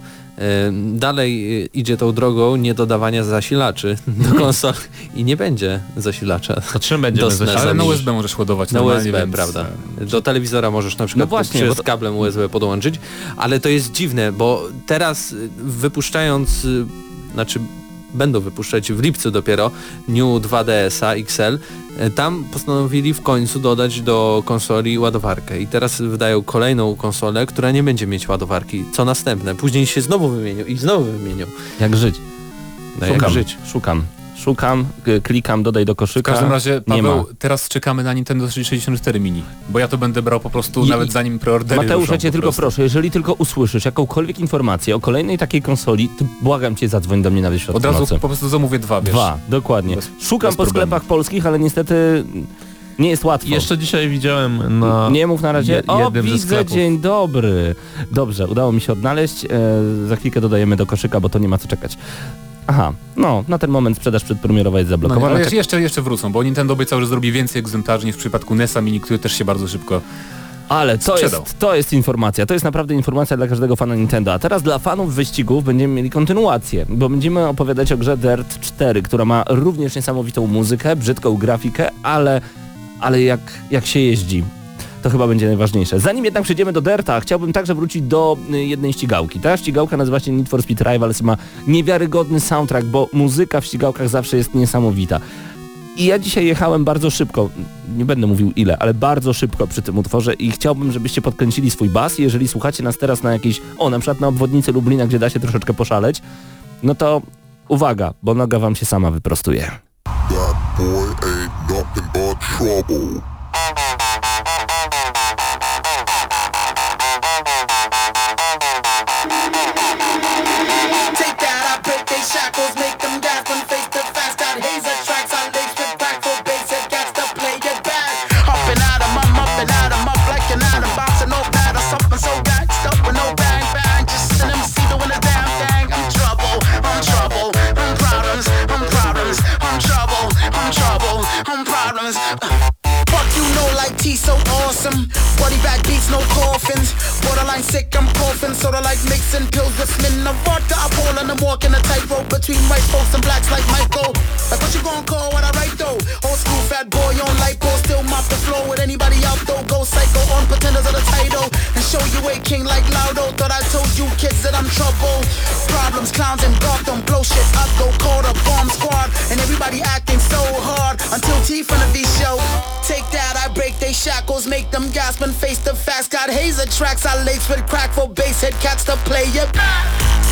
dalej e, idzie tą drogą niedodawania zasilaczy *laughs* do konsol i nie będzie zasilacza. To czym SNES-a. zasilać? Ale na USB możesz ładować Na USB, więc, prawda. e, Do telewizora możesz na przykład No właśnie, przez bo kablem USB podłączyć, ale to jest dziwne, bo teraz y, wypuszczając, y, znaczy będą wypuszczać w lipcu dopiero New 2DS-a XL, tam postanowili w końcu dodać do konsoli ładowarkę i teraz wydają kolejną konsolę, która nie będzie mieć ładowarki. Co następne? Później się znowu wymienią i znowu wymienią. Jak żyć? No jak Szukam, żyć? szukam. Szukam, klikam, dodaj do W koszyka. każdym razie, nie Paweł, ma. teraz czekamy na Nintendo 64 Mini, bo ja to będę brał po prostu I- nawet zanim preordery Mateusz, ja cię tylko prostu. proszę, jeżeli tylko usłyszysz jakąkolwiek informację o kolejnej takiej konsoli, to błagam cię, zadzwoń do mnie na wyświadczenie. Od razu po prostu zamówię dwa, wiesz. Dwa, dokładnie. Bez- Szukam bez po problemu. sklepach polskich, ale niestety nie jest łatwo. Jeszcze dzisiaj widziałem na... Nie mów na razie. je- o, widzę, dzień dobry. Dobrze, udało mi się odnaleźć. E, za chwilkę dodajemy do koszyka, bo to nie ma co czekać. Aha, no, na ten moment sprzedaż przedpremierowa jest No zablokowana. ale Czek- jeszcze, jeszcze wrócą, bo Nintendo obiecał, że zrobi więcej egzemplarzy niż w przypadku NES-a Mini, który też się bardzo szybko... Ale to sprzedał. jest, to jest informacja, to jest naprawdę informacja dla każdego fana Nintendo. A teraz dla fanów wyścigów będziemy mieli kontynuację, bo będziemy opowiadać o grze Dirt 4, która ma również niesamowitą muzykę, brzydką grafikę, ale, ale jak, jak się jeździ. To chyba będzie najważniejsze. Zanim jednak przejdziemy do Derta, chciałbym także wrócić do y, jednej ścigałki. Ta ścigałka nazywa się Need for Speed Rivals ma niewiarygodny soundtrack, bo muzyka w ścigałkach zawsze jest niesamowita. I ja dzisiaj jechałem bardzo szybko, nie będę mówił ile, ale bardzo szybko przy tym utworze i chciałbym, żebyście podkręcili swój bas. Jeżeli słuchacie nas teraz na jakiejś, o na przykład na obwodnicy Lublina, gdzie da się troszeczkę poszaleć, no to uwaga, bo noga wam się sama wyprostuje. Problems. Uh, fuck you know like T so awesome. Body bag beats, no coffins. Borderline sick, I'm coughing. Sorta like mixing pills with Smin. A vodka, I pull and I'm walking a tightrope between white folks and blacks like Michael. Like what you gonna call what I write though? Old school fat boy on lipo, still mop the floor with anybody out though. Go psycho on pretenders of the title show you a king like Laudo. Thought I told you kids that I'm trouble. Problems, clowns and Gotham blow shit up. Go call the bomb squad and everybody acting so hard until T from the V show. Take that, I break they shackles, make them gasp and face the facts. Got hazer tracks, I lace with crack for bass head cats to play it. I'm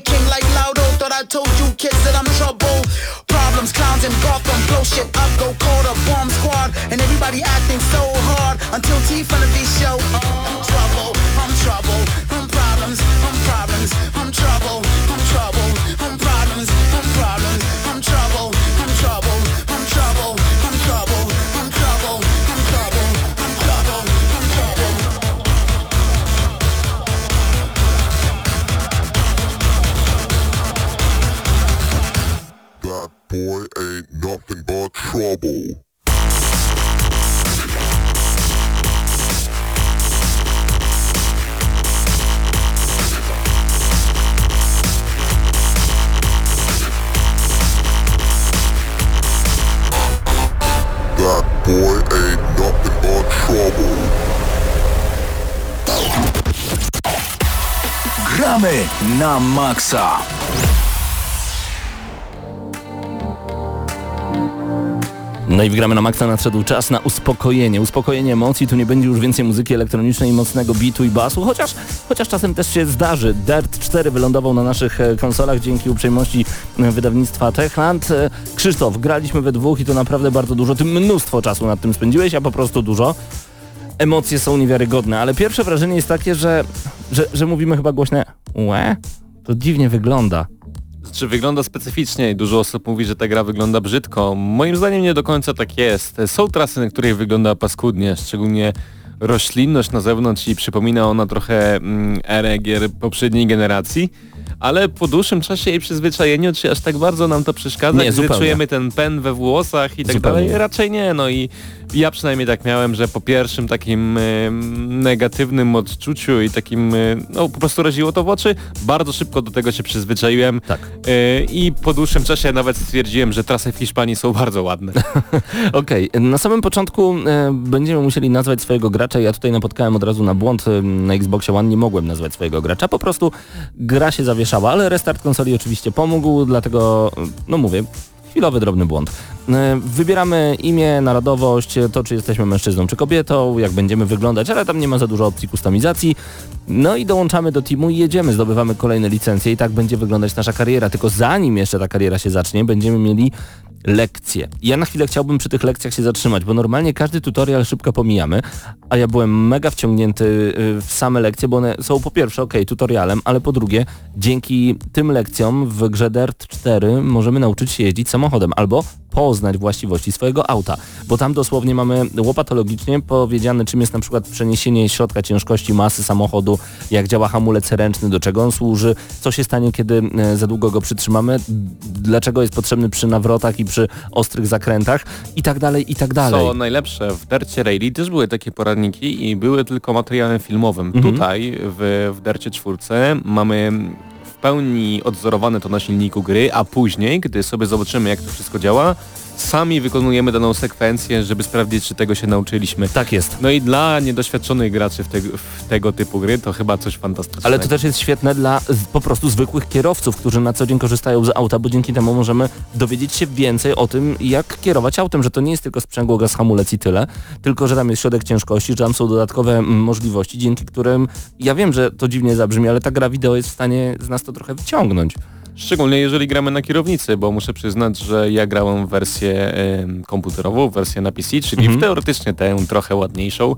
king like Laudo. Thought I told you kids that I'm trouble. Problems, clowns and Gotham, blow shit up, go call the bomb squad and everybody acting so hard until T V show. That boy ain't nothing but trouble. Na. No i wgramy na maksa nadszedł czas na uspokojenie. Uspokojenie emocji, tu nie będzie już więcej muzyki elektronicznej, mocnego beatu i basu, chociaż, chociaż czasem też się zdarzy. Dirt 4 wylądował na naszych e, konsolach dzięki uprzejmości e, wydawnictwa Techland. E, Krzysztof, graliśmy we dwóch i to naprawdę bardzo dużo. Ty mnóstwo czasu nad tym spędziłeś, a po prostu dużo. Emocje są niewiarygodne, ale pierwsze wrażenie jest takie, że, że, że mówimy chyba głośne łe? To dziwnie wygląda. Czy wygląda specyficznie i dużo osób mówi, że ta gra wygląda brzydko. Moim zdaniem nie do końca tak jest. Są trasy, na których wygląda paskudnie, szczególnie roślinność na zewnątrz i przypomina ona trochę mm, erę gier poprzedniej generacji, ale po dłuższym czasie i przyzwyczajeniu, czy aż tak bardzo nam to przeszkadza, Nie, gdy zupełnie. czujemy ten pen we włosach i tak Zupełnie. dalej? Raczej nie, no i ja przynajmniej tak miałem, że po pierwszym takim em, negatywnym odczuciu i takim, e, no po prostu raziło to w oczy, bardzo szybko do tego się przyzwyczaiłem Tak. e, i po dłuższym czasie nawet stwierdziłem, że trasy w Hiszpanii są bardzo ładne. *laughs* Okej, na samym początku e, będziemy musieli nazwać swojego gracza. Ja tutaj napotkałem od razu na błąd. e, Na Xboxie One nie mogłem nazwać swojego gracza. Po prostu gra się zawieszała, ale restart konsoli oczywiście pomógł, dlatego, no mówię, chwilowy drobny błąd. E, Wybieramy imię, narodowość, e, to czy jesteśmy mężczyzną czy kobietą, jak będziemy wyglądać, ale tam nie ma za dużo opcji kustomizacji. No i dołączamy do teamu i jedziemy, zdobywamy kolejne licencje i tak będzie wyglądać nasza kariera. Tylko zanim jeszcze ta kariera się zacznie, będziemy mieli lekcje. Ja na chwilę chciałbym przy tych lekcjach się zatrzymać, bo normalnie każdy tutorial szybko pomijamy, a ja byłem mega wciągnięty y, w same lekcje, bo one są po pierwsze ok, tutorialem, ale po drugie dzięki tym lekcjom w grze Dirt 4 możemy nauczyć się jeździć samochodem albo poznać właściwości swojego auta, bo tam dosłownie mamy łopatologicznie powiedziane czym jest na przykład przeniesienie środka ciężkości masy samochodu, jak działa hamulec ręczny, do czego on służy, co się stanie kiedy e, za długo go przytrzymamy, dlaczego jest potrzebny przy nawrotach i przy ostrych zakrętach i tak dalej, i tak dalej. Co najlepsze, w Dercie Rally też były takie poradniki i były tylko materiałem filmowym. Mhm. Tutaj w, w Dercie 4 mamy pełni odzorowane to na silniku gry, a później, gdy sobie zobaczymy jak to wszystko działa, sami wykonujemy daną sekwencję, żeby sprawdzić, czy tego się nauczyliśmy. Tak jest. No i dla niedoświadczonych graczy w, tego- w tego typu gry to chyba coś fantastycznego. Ale to też jest świetne dla po prostu zwykłych kierowców, którzy na co dzień korzystają z auta, bo dzięki temu możemy dowiedzieć się więcej o tym, jak kierować autem, że to nie jest tylko sprzęgło, gaz, hamulec i tyle, tylko że tam jest środek ciężkości, że tam są dodatkowe mm, możliwości, dzięki którym ja wiem, że to dziwnie zabrzmi, ale ta gra wideo jest w stanie z nas to trochę wyciągnąć. Szczególnie jeżeli gramy na kierownicy, bo muszę przyznać, że ja grałem w wersję em, komputerową, wersję na PC, czyli Mhm. w teoretycznie tę trochę ładniejszą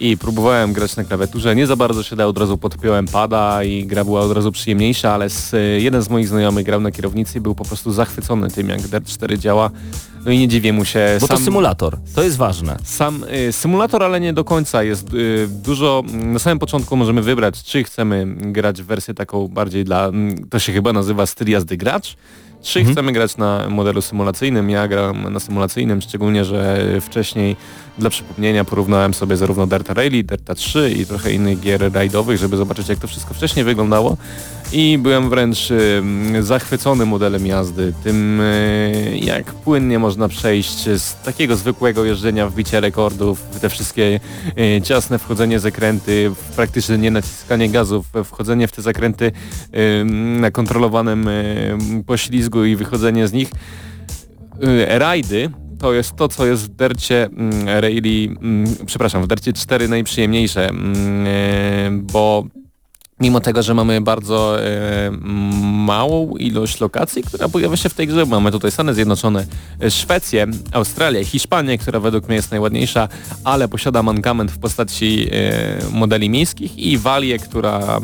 i próbowałem grać na klawiaturze. Nie za bardzo się da, od razu podpiąłem pada i gra była od razu przyjemniejsza, ale z, jeden z moich znajomych grał na kierownicy i był po prostu zachwycony tym, jak Dirt 4 działa. No i nie dziwię mu się. Bo to sam- symulator, to jest ważne. sam y, symulator, ale nie do końca. Jest y, dużo, na samym początku możemy wybrać, czy chcemy grać w wersję taką bardziej dla, mm, to się chyba nazywa styl jazdy gracz, czy Mhm. chcemy grać na modelu symulacyjnym. Ja gram na symulacyjnym, szczególnie, że wcześniej dla przypomnienia porównałem sobie zarówno Delta Rally, Delta 3 i trochę innych gier rajdowych, żeby zobaczyć jak to wszystko wcześniej wyglądało i byłem wręcz zachwycony modelem jazdy, tym y, jak płynnie można przejść z takiego zwykłego jeżdżenia w bicie rekordów, te wszystkie y, ciasne wchodzenie zakręty, praktycznie nie naciskanie gazów, wchodzenie w te zakręty na kontrolowanym y, poślizgu i wychodzenie z nich. Rajdy to jest to, co jest w dercie mm, Rally, mm, przepraszam, w dercie 4 najprzyjemniejsze, mm, e, bo mimo tego, że mamy bardzo e, małą ilość lokacji, która pojawia się w tej grze, mamy tutaj Stany Zjednoczone, e, Szwecję, Australię, Hiszpanię, która według mnie jest najładniejsza, ale posiada mankament w postaci e, modeli miejskich i Walię, która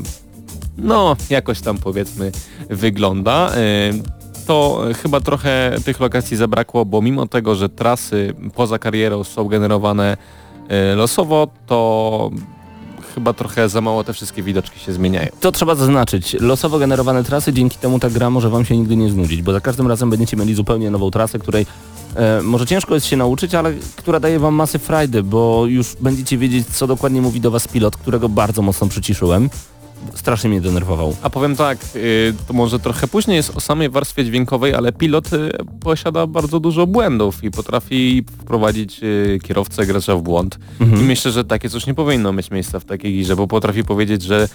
no jakoś tam powiedzmy wygląda. E, to chyba trochę tych lokacji zabrakło, bo mimo tego, że trasy poza karierą są generowane e, losowo, to chyba trochę za mało te wszystkie widoczki się zmieniają. To trzeba zaznaczyć. Losowo generowane trasy, dzięki temu ta gra może wam się nigdy nie znudzić, bo za każdym razem będziecie mieli zupełnie nową trasę, której e, może ciężko jest się nauczyć, ale która daje wam masę frajdy, bo już będziecie wiedzieć, co dokładnie mówi do was pilot, którego bardzo mocno przyciszyłem. Strasznie mnie denerwował. A powiem tak, y, to może trochę później jest o samej warstwie dźwiękowej, ale pilot y, posiada bardzo dużo błędów i potrafi wprowadzić y, kierowcę, gracza w błąd. Mhm. I myślę, że takie coś nie powinno mieć miejsca w takiej grze, bo potrafi powiedzieć, że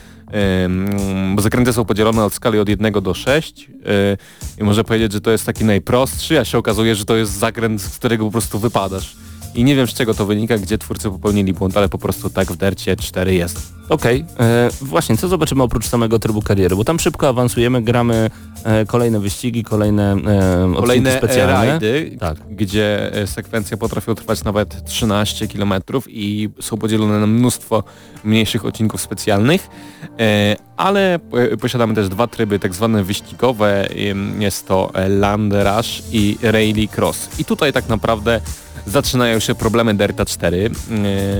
bo zakręty są podzielone od skali od 1 do 6 y, i może powiedzieć, że to jest taki najprostszy, a się okazuje, że to jest zakręt, z którego po prostu wypadasz. I nie wiem z czego to wynika, gdzie twórcy popełnili błąd, ale po prostu tak w dercie 4 jest. Okej, e, właśnie, co zobaczymy oprócz samego trybu kariery, bo tam szybko awansujemy, gramy e, kolejne wyścigi, kolejne e, Kolejne odcinki specjalne. rajdy, Tak. gdzie e, sekwencje potrafią trwać nawet 13 km i są podzielone na mnóstwo mniejszych odcinków specjalnych, e, ale e, posiadamy też dwa tryby tak zwane wyścigowe, jest to e, Land Rush i Rally Cross. I tutaj tak naprawdę zaczynają się problemy Delta 4,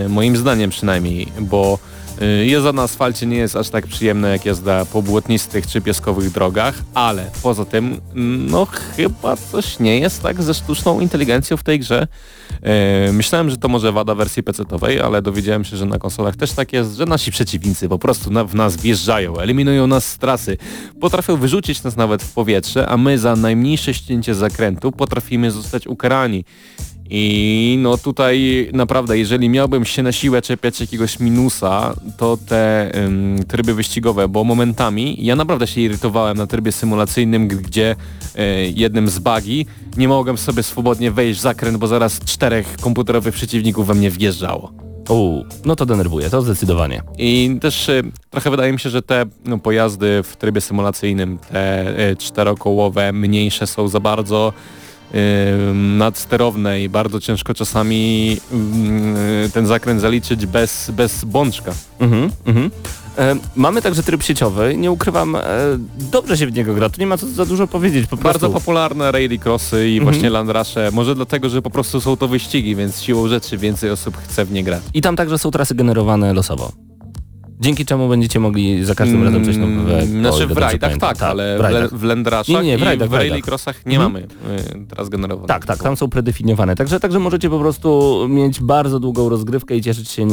e, moim zdaniem przynajmniej, bo Y, Jazda na asfalcie nie jest aż tak przyjemna jak jazda po błotnistych czy pieskowych drogach, ale poza tym, mm, no chyba coś nie jest tak ze sztuczną inteligencją w tej grze. E, Myślałem, że to może wada wersji PC-owej, ale dowiedziałem się, że na konsolach też tak jest, że nasi przeciwnicy po prostu na, w nas wjeżdżają, eliminują nas z trasy, potrafią wyrzucić nas nawet w powietrze, a my za najmniejsze ścięcie zakrętu potrafimy zostać ukarani. I no tutaj naprawdę, jeżeli miałbym się na siłę czepiać jakiegoś minusa, to te ym, tryby wyścigowe, bo momentami ja naprawdę się irytowałem na trybie symulacyjnym, gdzie y, jednym z bugi nie mogłem sobie swobodnie wejść w zakręt, bo zaraz czterech komputerowych przeciwników we mnie wjeżdżało. U, no to denerwuje, to zdecydowanie. I też y, trochę wydaje mi się, że te no, pojazdy w trybie symulacyjnym, te y, czterokołowe, mniejsze są za bardzo nadsterowne i bardzo ciężko czasami ten zakręt zaliczyć bez, bez bączka. Mhm, mhm. E, mamy także tryb sieciowy, nie ukrywam, e, dobrze się w niego gra, tu nie ma co za dużo powiedzieć, po Bardzo prostu. popularne rally crossy i Mhm. właśnie land rushe, może dlatego, że po prostu są to wyścigi, więc siłą rzeczy więcej osób chce w nie grać. I tam także są trasy generowane losowo. Dzięki czemu będziecie mogli za każdym razem coś nowego. Znaczy w rajdach pamiętam. tak, ale w le, w land rushach Nie, nie, w i rajdach, w w rally rajdach. crossach nie Mhm. mamy y, teraz generowanych. Tak, tak, tam są predefiniowane. Także, także możecie po prostu mieć bardzo długą rozgrywkę i cieszyć się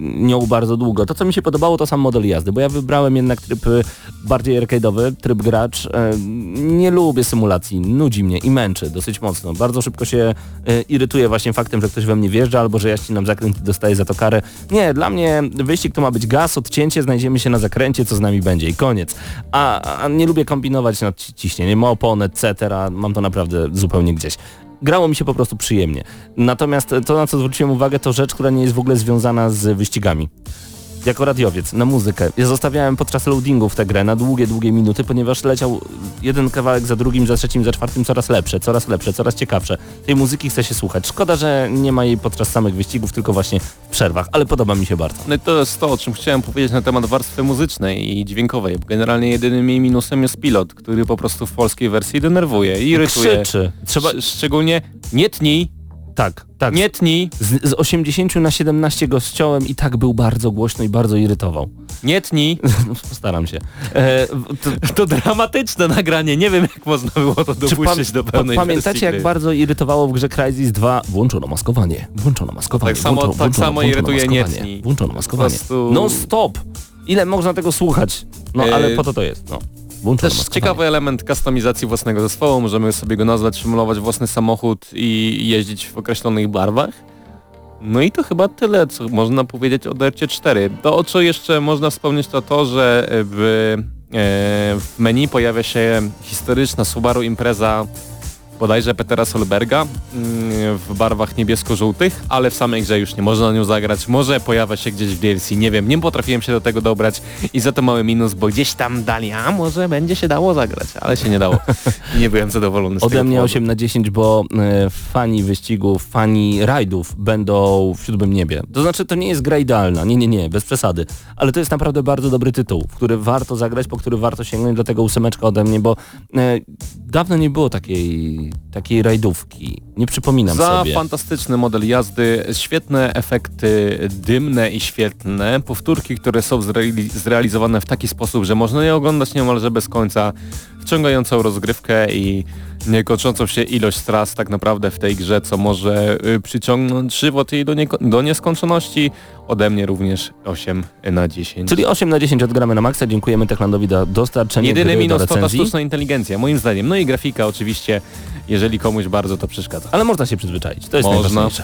nią bardzo długo. To, co mi się podobało, to sam model jazdy, bo ja wybrałem jednak tryb y, bardziej arcade'owy, tryb gracz. E, Nie lubię symulacji, nudzi mnie i męczy dosyć mocno. Bardzo szybko się e, irytuję właśnie faktem, że ktoś we mnie wjeżdża albo że ja ścinam zakręt i dostaję za to karę. Nie, dla mnie wyścig to ma być gaz, odcięcie, znajdziemy się na zakręcie, co z nami będzie i koniec. A, a nie lubię kombinować nad ci- ciśnieniem opon, etc. Mam to naprawdę zupełnie gdzieś grało mi się po prostu przyjemnie. Natomiast to, na co zwróciłem uwagę, to rzecz, która nie jest w ogóle związana z wyścigami. Jako radiowiec na muzykę. Ja zostawiałem podczas loadingów tę grę na długie, długie minuty, ponieważ leciał jeden kawałek za drugim, za trzecim, za czwartym, coraz lepsze, coraz lepsze, coraz ciekawsze. Tej muzyki chce się słuchać. Szkoda, że nie ma jej podczas samych wyścigów, tylko właśnie w przerwach, ale podoba mi się bardzo. No i to jest to, o czym chciałem powiedzieć na temat warstwy muzycznej i dźwiękowej. Generalnie jedynym jej minusem jest pilot, który po prostu w polskiej wersji denerwuje i irytuje. Krzyczy. Trzeba... Sz- Szczególnie nie tnij, Tak, tak. nie tnij, Z, z 80 na 17 go ściąłem i tak był bardzo głośno i bardzo irytował. nie tnij. *laughs* Postaram się. E, to, To dramatyczne nagranie, nie wiem jak można było to dopuścić do pełnej pamiętacie jak bardzo irytowało w grze Crysis 2 włączono maskowanie, włączono maskowanie, Tak samo- włączono, tak samo irytuje nie tnij. Włączono maskowanie. prostu- No stop! Ile można tego słuchać? No E, ale po to to jest, no. Włączono Też ciekawy element kustomizacji własnego zespołu, możemy sobie go nazwać, simulować własny samochód i jeździć w określonych barwach. No i to chyba tyle, co można powiedzieć o Dercie 4. To o co jeszcze można wspomnieć to to, że w, e, w menu pojawia się historyczna Subaru Impreza bodajże Petera Solberga mm, w barwach niebiesko-żółtych, ale w samej grze już nie można nią zagrać. Może pojawia się gdzieś w DLC, nie wiem, nie potrafiłem się do tego dobrać i za to mały minus, bo gdzieś tam dali, a może będzie się dało zagrać, ale się nie dało. *laughs* Nie byłem zadowolony z Ode tego mnie powodu. 8 na 10, bo e, fani wyścigów, fani rajdów będą w siódmym niebie. To znaczy to nie jest gra idealna, nie, nie, nie, bez przesady, ale to jest naprawdę bardzo dobry tytuł, w który warto zagrać, po który warto sięgnąć, dlatego ósemeczka ode mnie, bo e, dawno nie było takiej, takiej rajdówki, nie przypominam Za sobie. fantastyczny model jazdy, świetne efekty dymne i świetlne, powtórki, które są zreali zrealizowane w taki sposób, że można je oglądać niemalże bez końca, wciągającą rozgrywkę i niekończącą się ilość tras tak naprawdę w tej grze, co może y, przyciągnąć żywot jej do, nieko- do nieskończoności. Ode mnie również 8 na 10. Czyli 8 na 10 odgramy na maksa, dziękujemy Techlandowi za dostarczenie Jedyny gry minus do to ta sztuczna inteligencja, moim zdaniem. No i grafika oczywiście, jeżeli komuś bardzo to przeszkadza. ale można się przyzwyczaić, to jest Można. najważniejsze.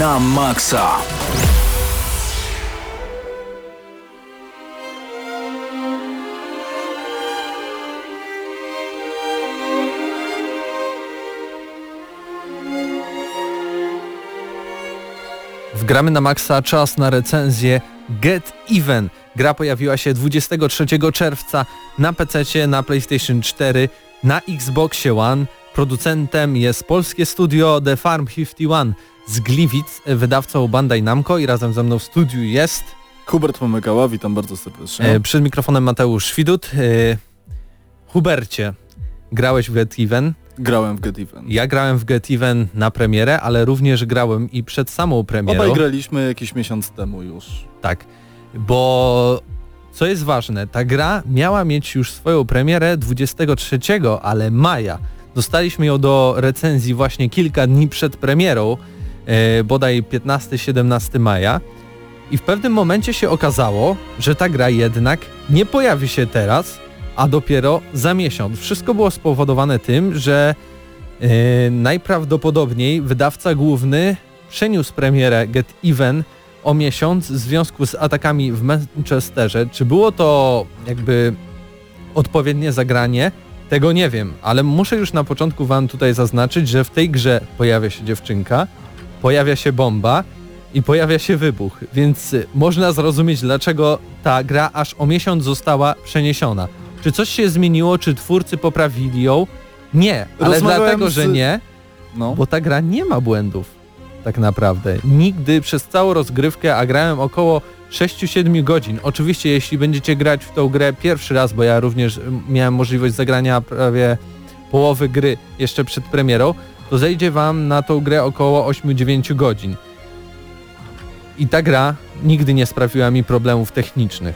Na maksa. Wgramy na maksa czas na recenzję Get Even. Gra pojawiła się 23 czerwca na PC, na PlayStation 4, na Xboxie One. Producentem jest polskie studio The Farm 51 z Gliwic, wydawcą Bandai Namco i razem ze mną w studiu jest Hubert Pomykała, witam bardzo serdecznie. e, przed mikrofonem Mateusz Widut. E, Hubercie, grałeś w Get Even. Grałem w Get Even. Ja grałem w Get Even na premierę, ale również grałem i przed samą premierą. Obaj graliśmy jakiś miesiąc temu już. Tak, bo co jest ważne, ta gra miała mieć już swoją premierę 23, ale maja. Dostaliśmy ją do recenzji właśnie kilka dni przed premierą, e, bodaj 15-17 maja. I w pewnym momencie się okazało, że ta gra jednak nie pojawi się teraz, a dopiero za miesiąc. Wszystko było spowodowane tym, że e, najprawdopodobniej wydawca główny przeniósł premierę Get Even o miesiąc w związku z atakami w Manchesterze. Czy było to jakby odpowiednie zagranie? Tego nie wiem, ale muszę już na początku wam tutaj zaznaczyć, że w tej grze pojawia się dziewczynka, pojawia się bomba i pojawia się wybuch, więc y, można zrozumieć dlaczego ta gra aż o miesiąc została przeniesiona. Czy coś się zmieniło, czy twórcy poprawili ją? Nie, ale dlatego, z- że nie, No. bo ta gra nie ma błędów. Tak naprawdę. Nigdy przez całą rozgrywkę, a grałem około 6-7 godzin. Oczywiście jeśli będziecie grać w tą grę pierwszy raz, bo ja również mm, miałem możliwość zagrania prawie połowy gry jeszcze przed premierą, to zejdzie wam na tą grę około 8-9 godzin. I ta gra nigdy nie sprawiła mi problemów technicznych.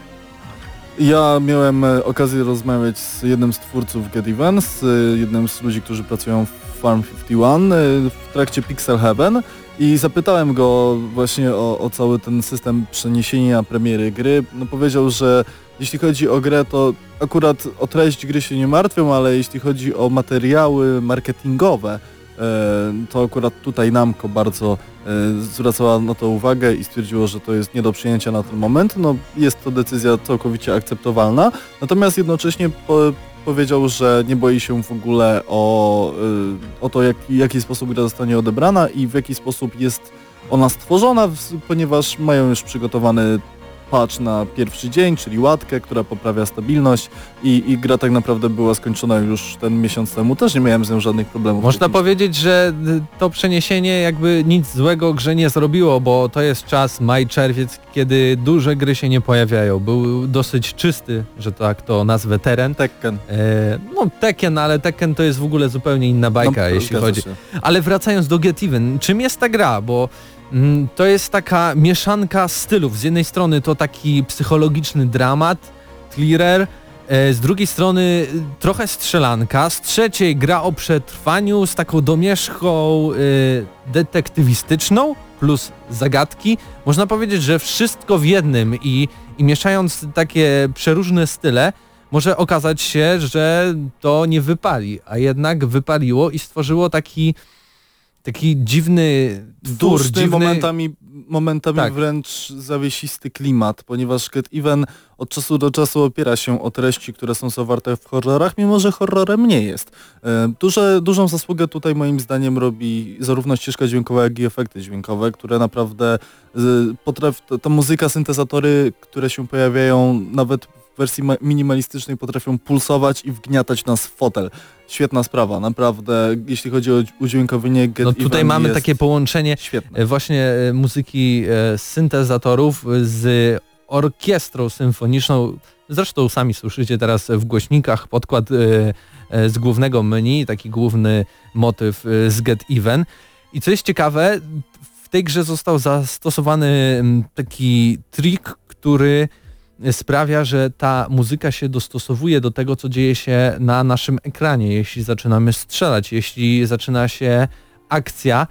Ja miałem e, okazję rozmawiać z jednym z twórców Get Events, e, jednym z ludzi, którzy pracują w Farm 51 e, w trakcie Pixel Heaven i zapytałem go właśnie o, o cały ten system przeniesienia premiery gry. No powiedział, że jeśli chodzi o grę, to akurat o treść gry się nie martwią, ale jeśli chodzi o materiały marketingowe, to akurat tutaj Namco bardzo e, zwracała na to uwagę i stwierdziło, że to jest nie do przyjęcia na ten moment. No, jest to decyzja całkowicie akceptowalna, natomiast jednocześnie po, powiedział, że nie boi się w ogóle o, y, o to, jak, w jaki sposób gra zostanie odebrana i w jaki sposób jest ona stworzona, ponieważ mają już przygotowany patch na pierwszy dzień, czyli łatkę, która poprawia stabilność i, i gra tak naprawdę była skończona już ten miesiąc temu. Też nie miałem z nią żadnych problemów. Można powiedzieć, że y, to przeniesienie jakby nic złego grze nie zrobiło, bo to jest czas maj-czerwiec, kiedy duże gry się nie pojawiają. Był dosyć czysty, że tak to nazwę, teren. Tekken. E, no Tekken, ale Tekken to jest w ogóle zupełnie inna bajka, No, jeśli chodzi. się. Ale wracając do Get Even, czym jest ta gra? Bo to jest taka mieszanka stylów. Z jednej strony to taki psychologiczny dramat, thriller, e, z drugiej strony trochę strzelanka, z trzeciej gra o przetrwaniu z taką domieszką y, detektywistyczną plus zagadki. Można powiedzieć, że wszystko w jednym i, i mieszając takie przeróżne style, może okazać się, że to nie wypali, a jednak wypaliło i stworzyło taki taki dziwny twór, Duszny, dziwny... momentami, momentami Tak. wręcz zawiesisty klimat, ponieważ Get Even od czasu do czasu opiera się o treści, które są zawarte w horrorach, mimo że horrorem nie jest. E, Duże, dużą zasługę tutaj moim zdaniem robi zarówno ścieżka dźwiękowa, jak i efekty dźwiękowe, które naprawdę z- potraf, ta, ta muzyka, syntezatory, które się pojawiają nawet w wersji ma- minimalistycznej potrafią pulsować i wgniatać nas w fotel. Świetna sprawa, naprawdę, jeśli chodzi o udźwiękowienie Get No tutaj mamy takie połączenie Świetne. e, właśnie e, muzyki e, syntezatorów z orkiestrą symfoniczną. Zresztą sami słyszycie teraz w głośnikach podkład z głównego menu, taki główny motyw z Get Even. I co jest ciekawe, w tej grze został zastosowany taki trik, który sprawia, że ta muzyka się dostosowuje do tego, co dzieje się na naszym ekranie. Jeśli zaczynamy strzelać, jeśli zaczyna się akcja,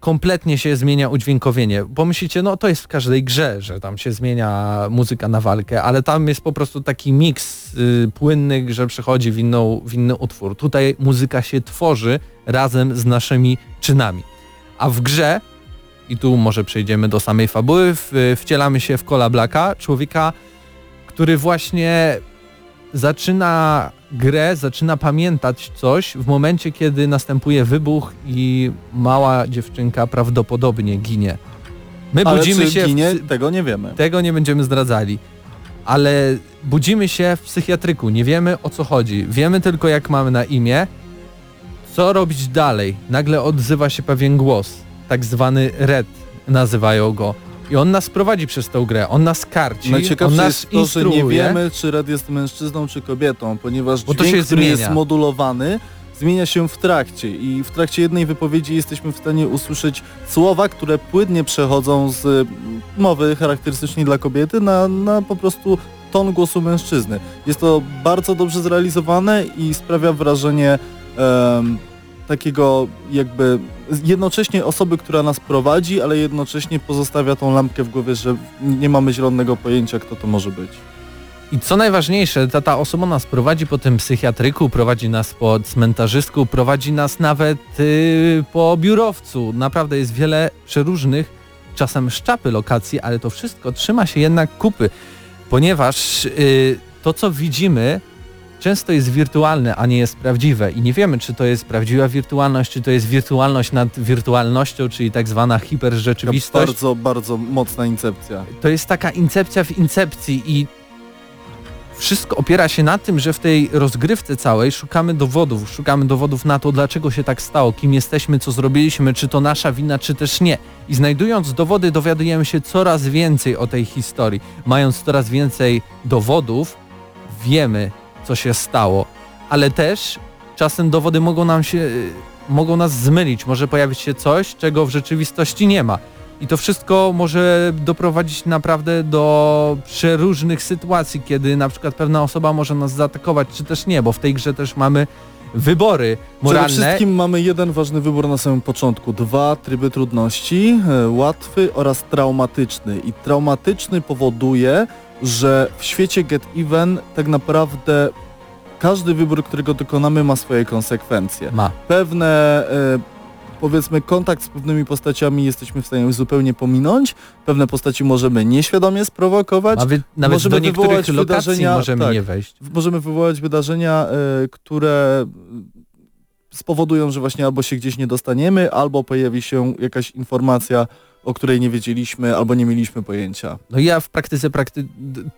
kompletnie się zmienia udźwiękowienie. Pomyślicie, no to jest w każdej grze, że tam się zmienia muzyka na walkę, ale tam jest po prostu taki miks y, płynny, że przechodzi w, inną, w inny utwór. Tutaj muzyka się tworzy razem z naszymi czynami. A w grze i tu może przejdziemy do samej fabuły, w, wcielamy się w Cola Blacka, człowieka, który właśnie zaczyna grę, zaczyna pamiętać coś w momencie, kiedy następuje wybuch i mała dziewczynka prawdopodobnie ginie. My Ale budzimy się... w ginie, psy- tego nie wiemy. tego nie będziemy zdradzali. Ale budzimy się w psychiatryku, nie wiemy o co chodzi. Wiemy tylko jak mamy na imię, co robić dalej. Nagle odzywa się pewien głos, tak zwany Red nazywają go. I on nas prowadzi przez tą grę, on nas karci, on Najciekawsze nas jest to, że instruuje. nie wiemy, czy Red jest mężczyzną, czy kobietą, ponieważ Bo dźwięk, który zmienia. jest modulowany, zmienia się w trakcie i w trakcie jednej wypowiedzi jesteśmy w stanie usłyszeć słowa, które płynnie przechodzą z mm, mowy charakterystycznej dla kobiety na, na po prostu ton głosu mężczyzny. Jest to bardzo dobrze zrealizowane i sprawia wrażenie em, takiego jakby jednocześnie osoby, która nas prowadzi, ale jednocześnie pozostawia tą lampkę w głowie, że nie mamy zielonego pojęcia, kto to może być. I co najważniejsze, ta, ta osoba nas prowadzi po tym psychiatryku, prowadzi nas po cmentarzysku, prowadzi nas nawet y, po biurowcu. Naprawdę jest wiele przeróżnych, czasem szczapy lokacji, ale to wszystko trzyma się jednak kupy, ponieważ y, to co widzimy często jest wirtualne, a nie jest prawdziwe i nie wiemy, czy to jest prawdziwa wirtualność, czy to jest wirtualność nad wirtualnością, czyli tak zwana hiperrzeczywistość. Bardzo, bardzo mocna incepcja. To jest taka incepcja w incepcji i wszystko opiera się na tym, że w tej rozgrywce całej szukamy dowodów, szukamy dowodów na to, dlaczego się tak stało, kim jesteśmy, co zrobiliśmy, czy to nasza wina, czy też nie. I znajdując dowody, dowiadujemy się coraz więcej o tej historii. Mając coraz więcej dowodów, wiemy, co się stało, ale też czasem dowody mogą nam się, y, mogą nas zmylić, może pojawić się coś, czego w rzeczywistości nie ma. I to wszystko może doprowadzić naprawdę do przeróżnych sytuacji, kiedy na przykład pewna osoba może nas zaatakować, czy też nie, bo w tej grze też mamy wybory Przede moralne. wszystkim mamy jeden ważny wybór na samym początku. Dwa tryby trudności, e, łatwy oraz traumatyczny. I traumatyczny powoduje, że w świecie Get Even tak naprawdę każdy wybór, którego dokonamy ma swoje konsekwencje. Ma. Pewne e, powiedzmy kontakt z pewnymi postaciami jesteśmy w stanie zupełnie pominąć, pewne postaci możemy nieświadomie sprowokować, Nawet, nawet możemy do niektórych wydarzenia- możemy tak. nie wejść. możemy wywołać wydarzenia, e, które spowodują, że właśnie albo się gdzieś nie dostaniemy, albo pojawi się jakaś informacja, o której nie wiedzieliśmy, albo nie mieliśmy pojęcia. No ja w praktyce prakty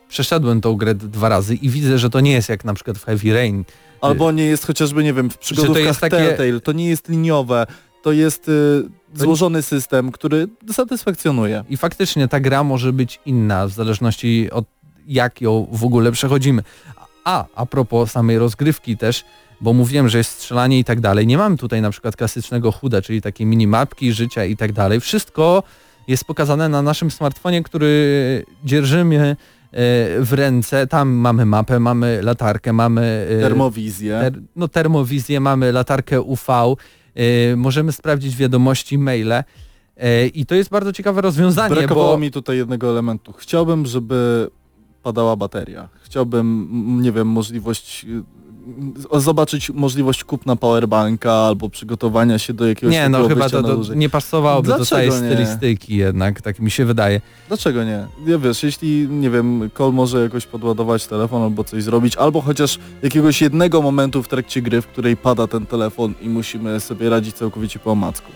przeszedłem tą grę dwa razy i widzę, że to nie jest jak na przykład w Heavy Rain. Albo nie jest chociażby, nie wiem, w przygodówkach jest takie- Telltale, to nie jest liniowe, to jest y, złożony system, który satysfakcjonuje. I faktycznie ta gra może być inna w zależności od jak ją w ogóle przechodzimy. A, a propos samej rozgrywki też, bo mówiłem, że jest strzelanie i tak dalej. Nie mamy tutaj na przykład klasycznego chuda, czyli takiej minimapki życia i tak dalej. Wszystko jest pokazane na naszym smartfonie, który dzierżymy e, w ręce. Tam mamy mapę, mamy latarkę, mamy e, Termowizję. ter, no, termowizję, mamy latarkę UV, e, możemy sprawdzić wiadomości, maile. I to jest bardzo ciekawe rozwiązanie, Brakowało bo mi tutaj jednego elementu. Chciałbym, żeby padała bateria. Chciałbym, nie wiem, możliwość y, zobaczyć możliwość kupna powerbanka albo przygotowania się do jakiegoś nie, no chyba to, to nie pasowałoby do tej stylistyki jednak, tak mi się wydaje. Dlaczego nie? Ja wiesz, jeśli, nie wiem, Cole może jakoś podładować telefon albo coś zrobić, albo chociaż jakiegoś jednego momentu w trakcie gry, w której pada ten telefon i musimy sobie radzić całkowicie po omacku.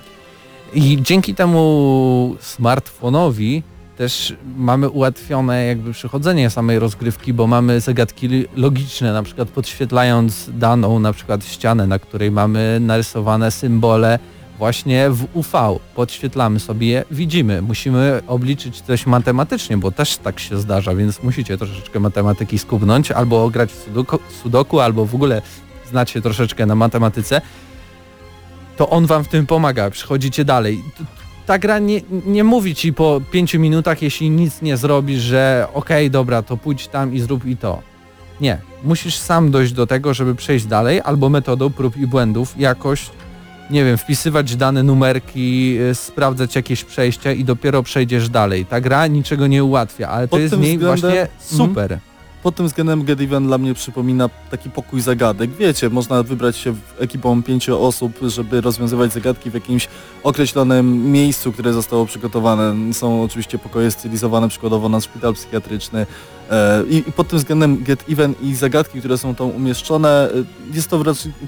I dzięki temu smartfonowi też mamy ułatwione jakby przechodzenie samej rozgrywki, bo mamy zagadki logiczne, na przykład podświetlając daną na przykład ścianę, na której mamy narysowane symbole właśnie w UV. Podświetlamy sobie je, widzimy. Musimy obliczyć coś matematycznie, bo też tak się zdarza, więc musicie troszeczkę matematyki skubnąć, albo grać w sudoku, sudoku, albo w ogóle znać się troszeczkę na matematyce to on wam w tym pomaga, przychodzicie dalej. Ta gra nie, nie mówi ci po pięciu minutach, jeśli nic nie zrobisz, że okej, dobra, to pójdź tam i zrób i to. Nie. Musisz sam dojść do tego, żeby przejść dalej, albo metodą prób i błędów jakoś, nie wiem, wpisywać dane numerki, y, sprawdzać jakieś przejścia i dopiero przejdziesz dalej. Ta gra niczego nie ułatwia, ale to Pod jest w tym niej właśnie Mhm. super. Pod tym względem Get Even dla mnie przypomina taki pokój zagadek. Wiecie, można wybrać się ekipą pięciu osób, żeby rozwiązywać zagadki w jakimś określonym miejscu, które zostało przygotowane. Są oczywiście pokoje stylizowane przykładowo na szpital psychiatryczny. E, I, pod tym względem Get Even i zagadki, które są tam umieszczone, e, jest to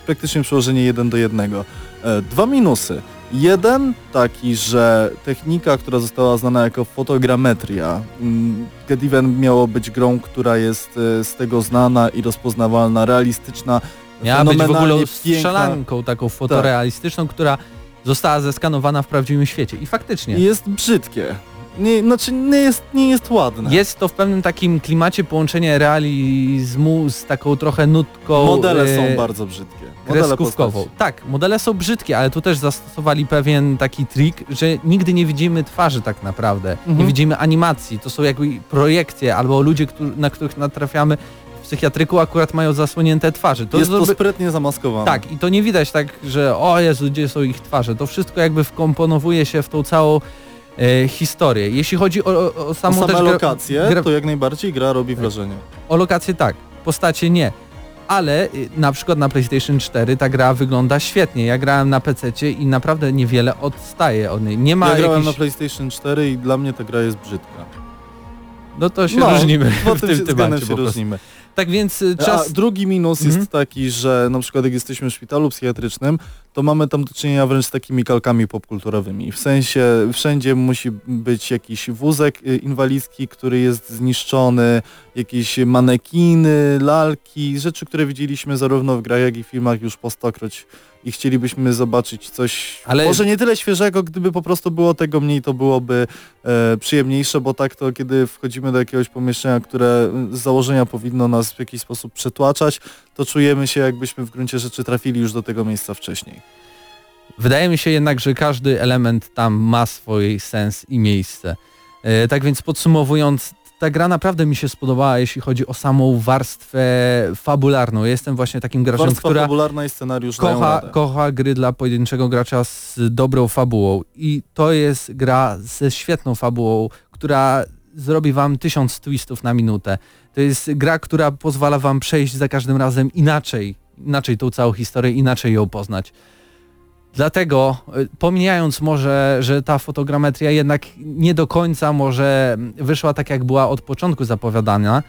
praktycznie przełożenie jeden do jednego. E, Dwa minusy. Jeden taki, że technika, która została znana jako fotogrametria, mm, Get Even miało być grą, która jest e, z tego znana i rozpoznawalna, realistyczna, Miała być w ogóle strzelanką taką fotorealistyczną, która została zeskanowana w prawdziwym świecie. I faktycznie. Jest brzydkie. Nie, znaczy nie jest, nie jest ładne. Jest to w pewnym takim klimacie połączenie realizmu z taką trochę nutką Modele e, są bardzo brzydkie. Kreskówkową. Tak, modele są brzydkie, ale tu też zastosowali pewien taki trik, że nigdy nie widzimy twarzy tak naprawdę. Nie Mhm. widzimy animacji. To są jakby projekcje albo ludzie, którzy, na których natrafiamy w psychiatryku akurat mają zasłonięte twarze. To jest to sprytnie zamaskowane. tak, i to nie widać tak, że o Jezu, gdzie są ich twarze. To wszystko jakby wkomponowuje się w tą całą e, historię. Jeśli chodzi o, o, o O samą same gra- lokacje, gra- to jak najbardziej gra robi wrażenie. o lokacje tak, postacie nie. Ale y, na przykład na PlayStation 4 ta gra wygląda świetnie. Ja grałem na PC i naprawdę niewiele odstaje od niej. Nie ma Ja grałem na. PlayStation 4 i dla mnie ta gra jest brzydka. No to się No, różnimy w tym względem temacie się różnimy. Tak więc y, A czas... drugi minus Mhm. jest taki, że na przykład jak jesteśmy w szpitalu psychiatrycznym, to mamy tam do czynienia wręcz z takimi kalkami popkulturowymi. W sensie wszędzie musi być jakiś wózek y, inwalidzki, który jest zniszczony, jakieś manekiny, lalki, rzeczy, które widzieliśmy zarówno w grach, jak i w filmach już po stokroć i chcielibyśmy zobaczyć coś, Ale- może nie tyle świeżego, gdyby po prostu było tego mniej, to byłoby e, przyjemniejsze, bo tak to kiedy wchodzimy do jakiegoś pomieszczenia, które z założenia powinno nas w jakiś sposób przetłaczać, to czujemy się jakbyśmy w gruncie rzeczy trafili już do tego miejsca wcześniej. Wydaje mi się jednak, że każdy element tam ma swój sens i miejsce. E, Tak więc podsumowując, ta gra naprawdę mi się spodobała, jeśli chodzi o samą warstwę fabularną. Ja Jestem właśnie takim graczem, Warstwa która fabularna i scenariusz kocha, kocha gry dla pojedynczego gracza z dobrą fabułą. I to jest gra ze świetną fabułą, która zrobi wam tysiąc twistów na minutę. To jest gra, która pozwala wam przejść za każdym razem inaczej, inaczej tą całą historię, inaczej ją poznać. Dlatego, y, pomijając może, że ta fotogrametria jednak nie do końca może wyszła tak, jak była od początku zapowiadana,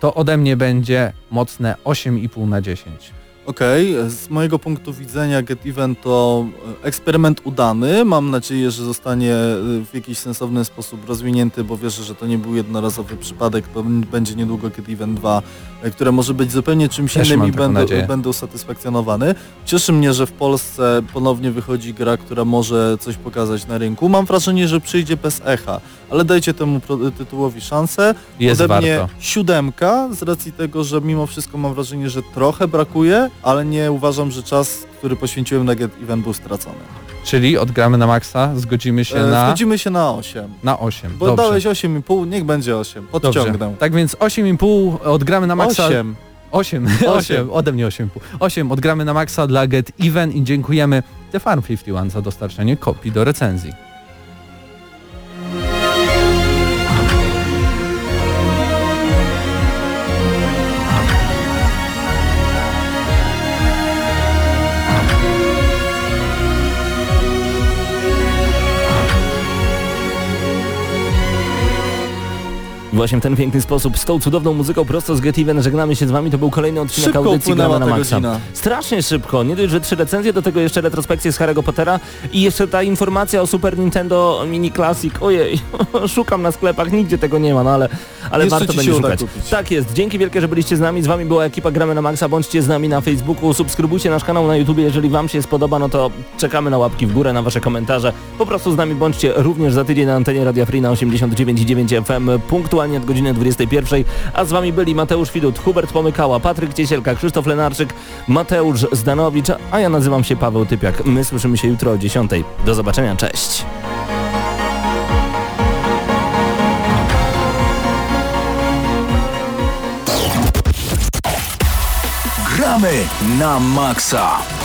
to ode mnie będzie mocne 8,5 na 10. Okej, z mojego punktu widzenia Get Even to e, eksperyment udany. Mam nadzieję, że zostanie e, w jakiś sensowny sposób rozwinięty, bo wierzę, że to nie był jednorazowy przypadek. Będzie niedługo Get Even 2, e, które może być zupełnie czymś Też innym i będę, nadzieję. będę usatysfakcjonowany. Cieszy mnie, że w Polsce ponownie wychodzi gra, która może coś pokazać na rynku. Mam wrażenie, że przyjdzie bez echa, ale dajcie temu tytułowi szansę. Jest Ode mnie warto. siódemka, z racji tego, że mimo wszystko mam wrażenie, że trochę brakuje, ale nie uważam, że czas, który poświęciłem na Get Event był stracony. Czyli odgramy na maksa, zgodzimy się E, na, Zgodzimy się na 8. na 8. Bo Dobrze. dałeś 8,5, niech będzie 8. Podciągnę. Dobrze. Tak więc 8,5 odgramy na maksa. 8. 8, Osiem. 8, *laughs* ode mnie 8,5. 8 odgramy na maksa dla Get Even i dziękujemy The Farm 51 za dostarczenie kopii do recenzji. Właśnie w ten piękny sposób, z tą cudowną muzyką prosto z Get Even żegnamy się z wami. To był kolejny odcinek Szybko audycji Gramy na Maxa. Strasznie szybko. Nie dość, że trzy recenzje, do tego jeszcze retrospekcje z Harry'ego Pottera i jeszcze ta informacja o Super Nintendo Mini Classic. Ojej, *laughs* szukam na sklepach, nigdzie tego nie ma, no ale, ale Jeszcze warto będzie szukać. kupić. Tak jest. Dzięki wielkie, że byliście z nami. Z wami była ekipa Gramy na Maxa. Bądźcie z nami na Facebooku, subskrybujcie nasz kanał na YouTube. Jeżeli wam się spodoba, no to czekamy na łapki w górę, na wasze komentarze. Po prostu z nami bądźcie również za tydzień na antenie Radia Free na 89,9 FM punktualnie od godziny 21. A z wami byli Mateusz Widut, Hubert Pomykała, Patryk Ciesielka, Krzysztof Lenarczyk, Mateusz Zdanowicz, a ja nazywam się Paweł Typiak. My słyszymy się jutro o 10. Do zobaczenia, cześć! Gramy na maksa.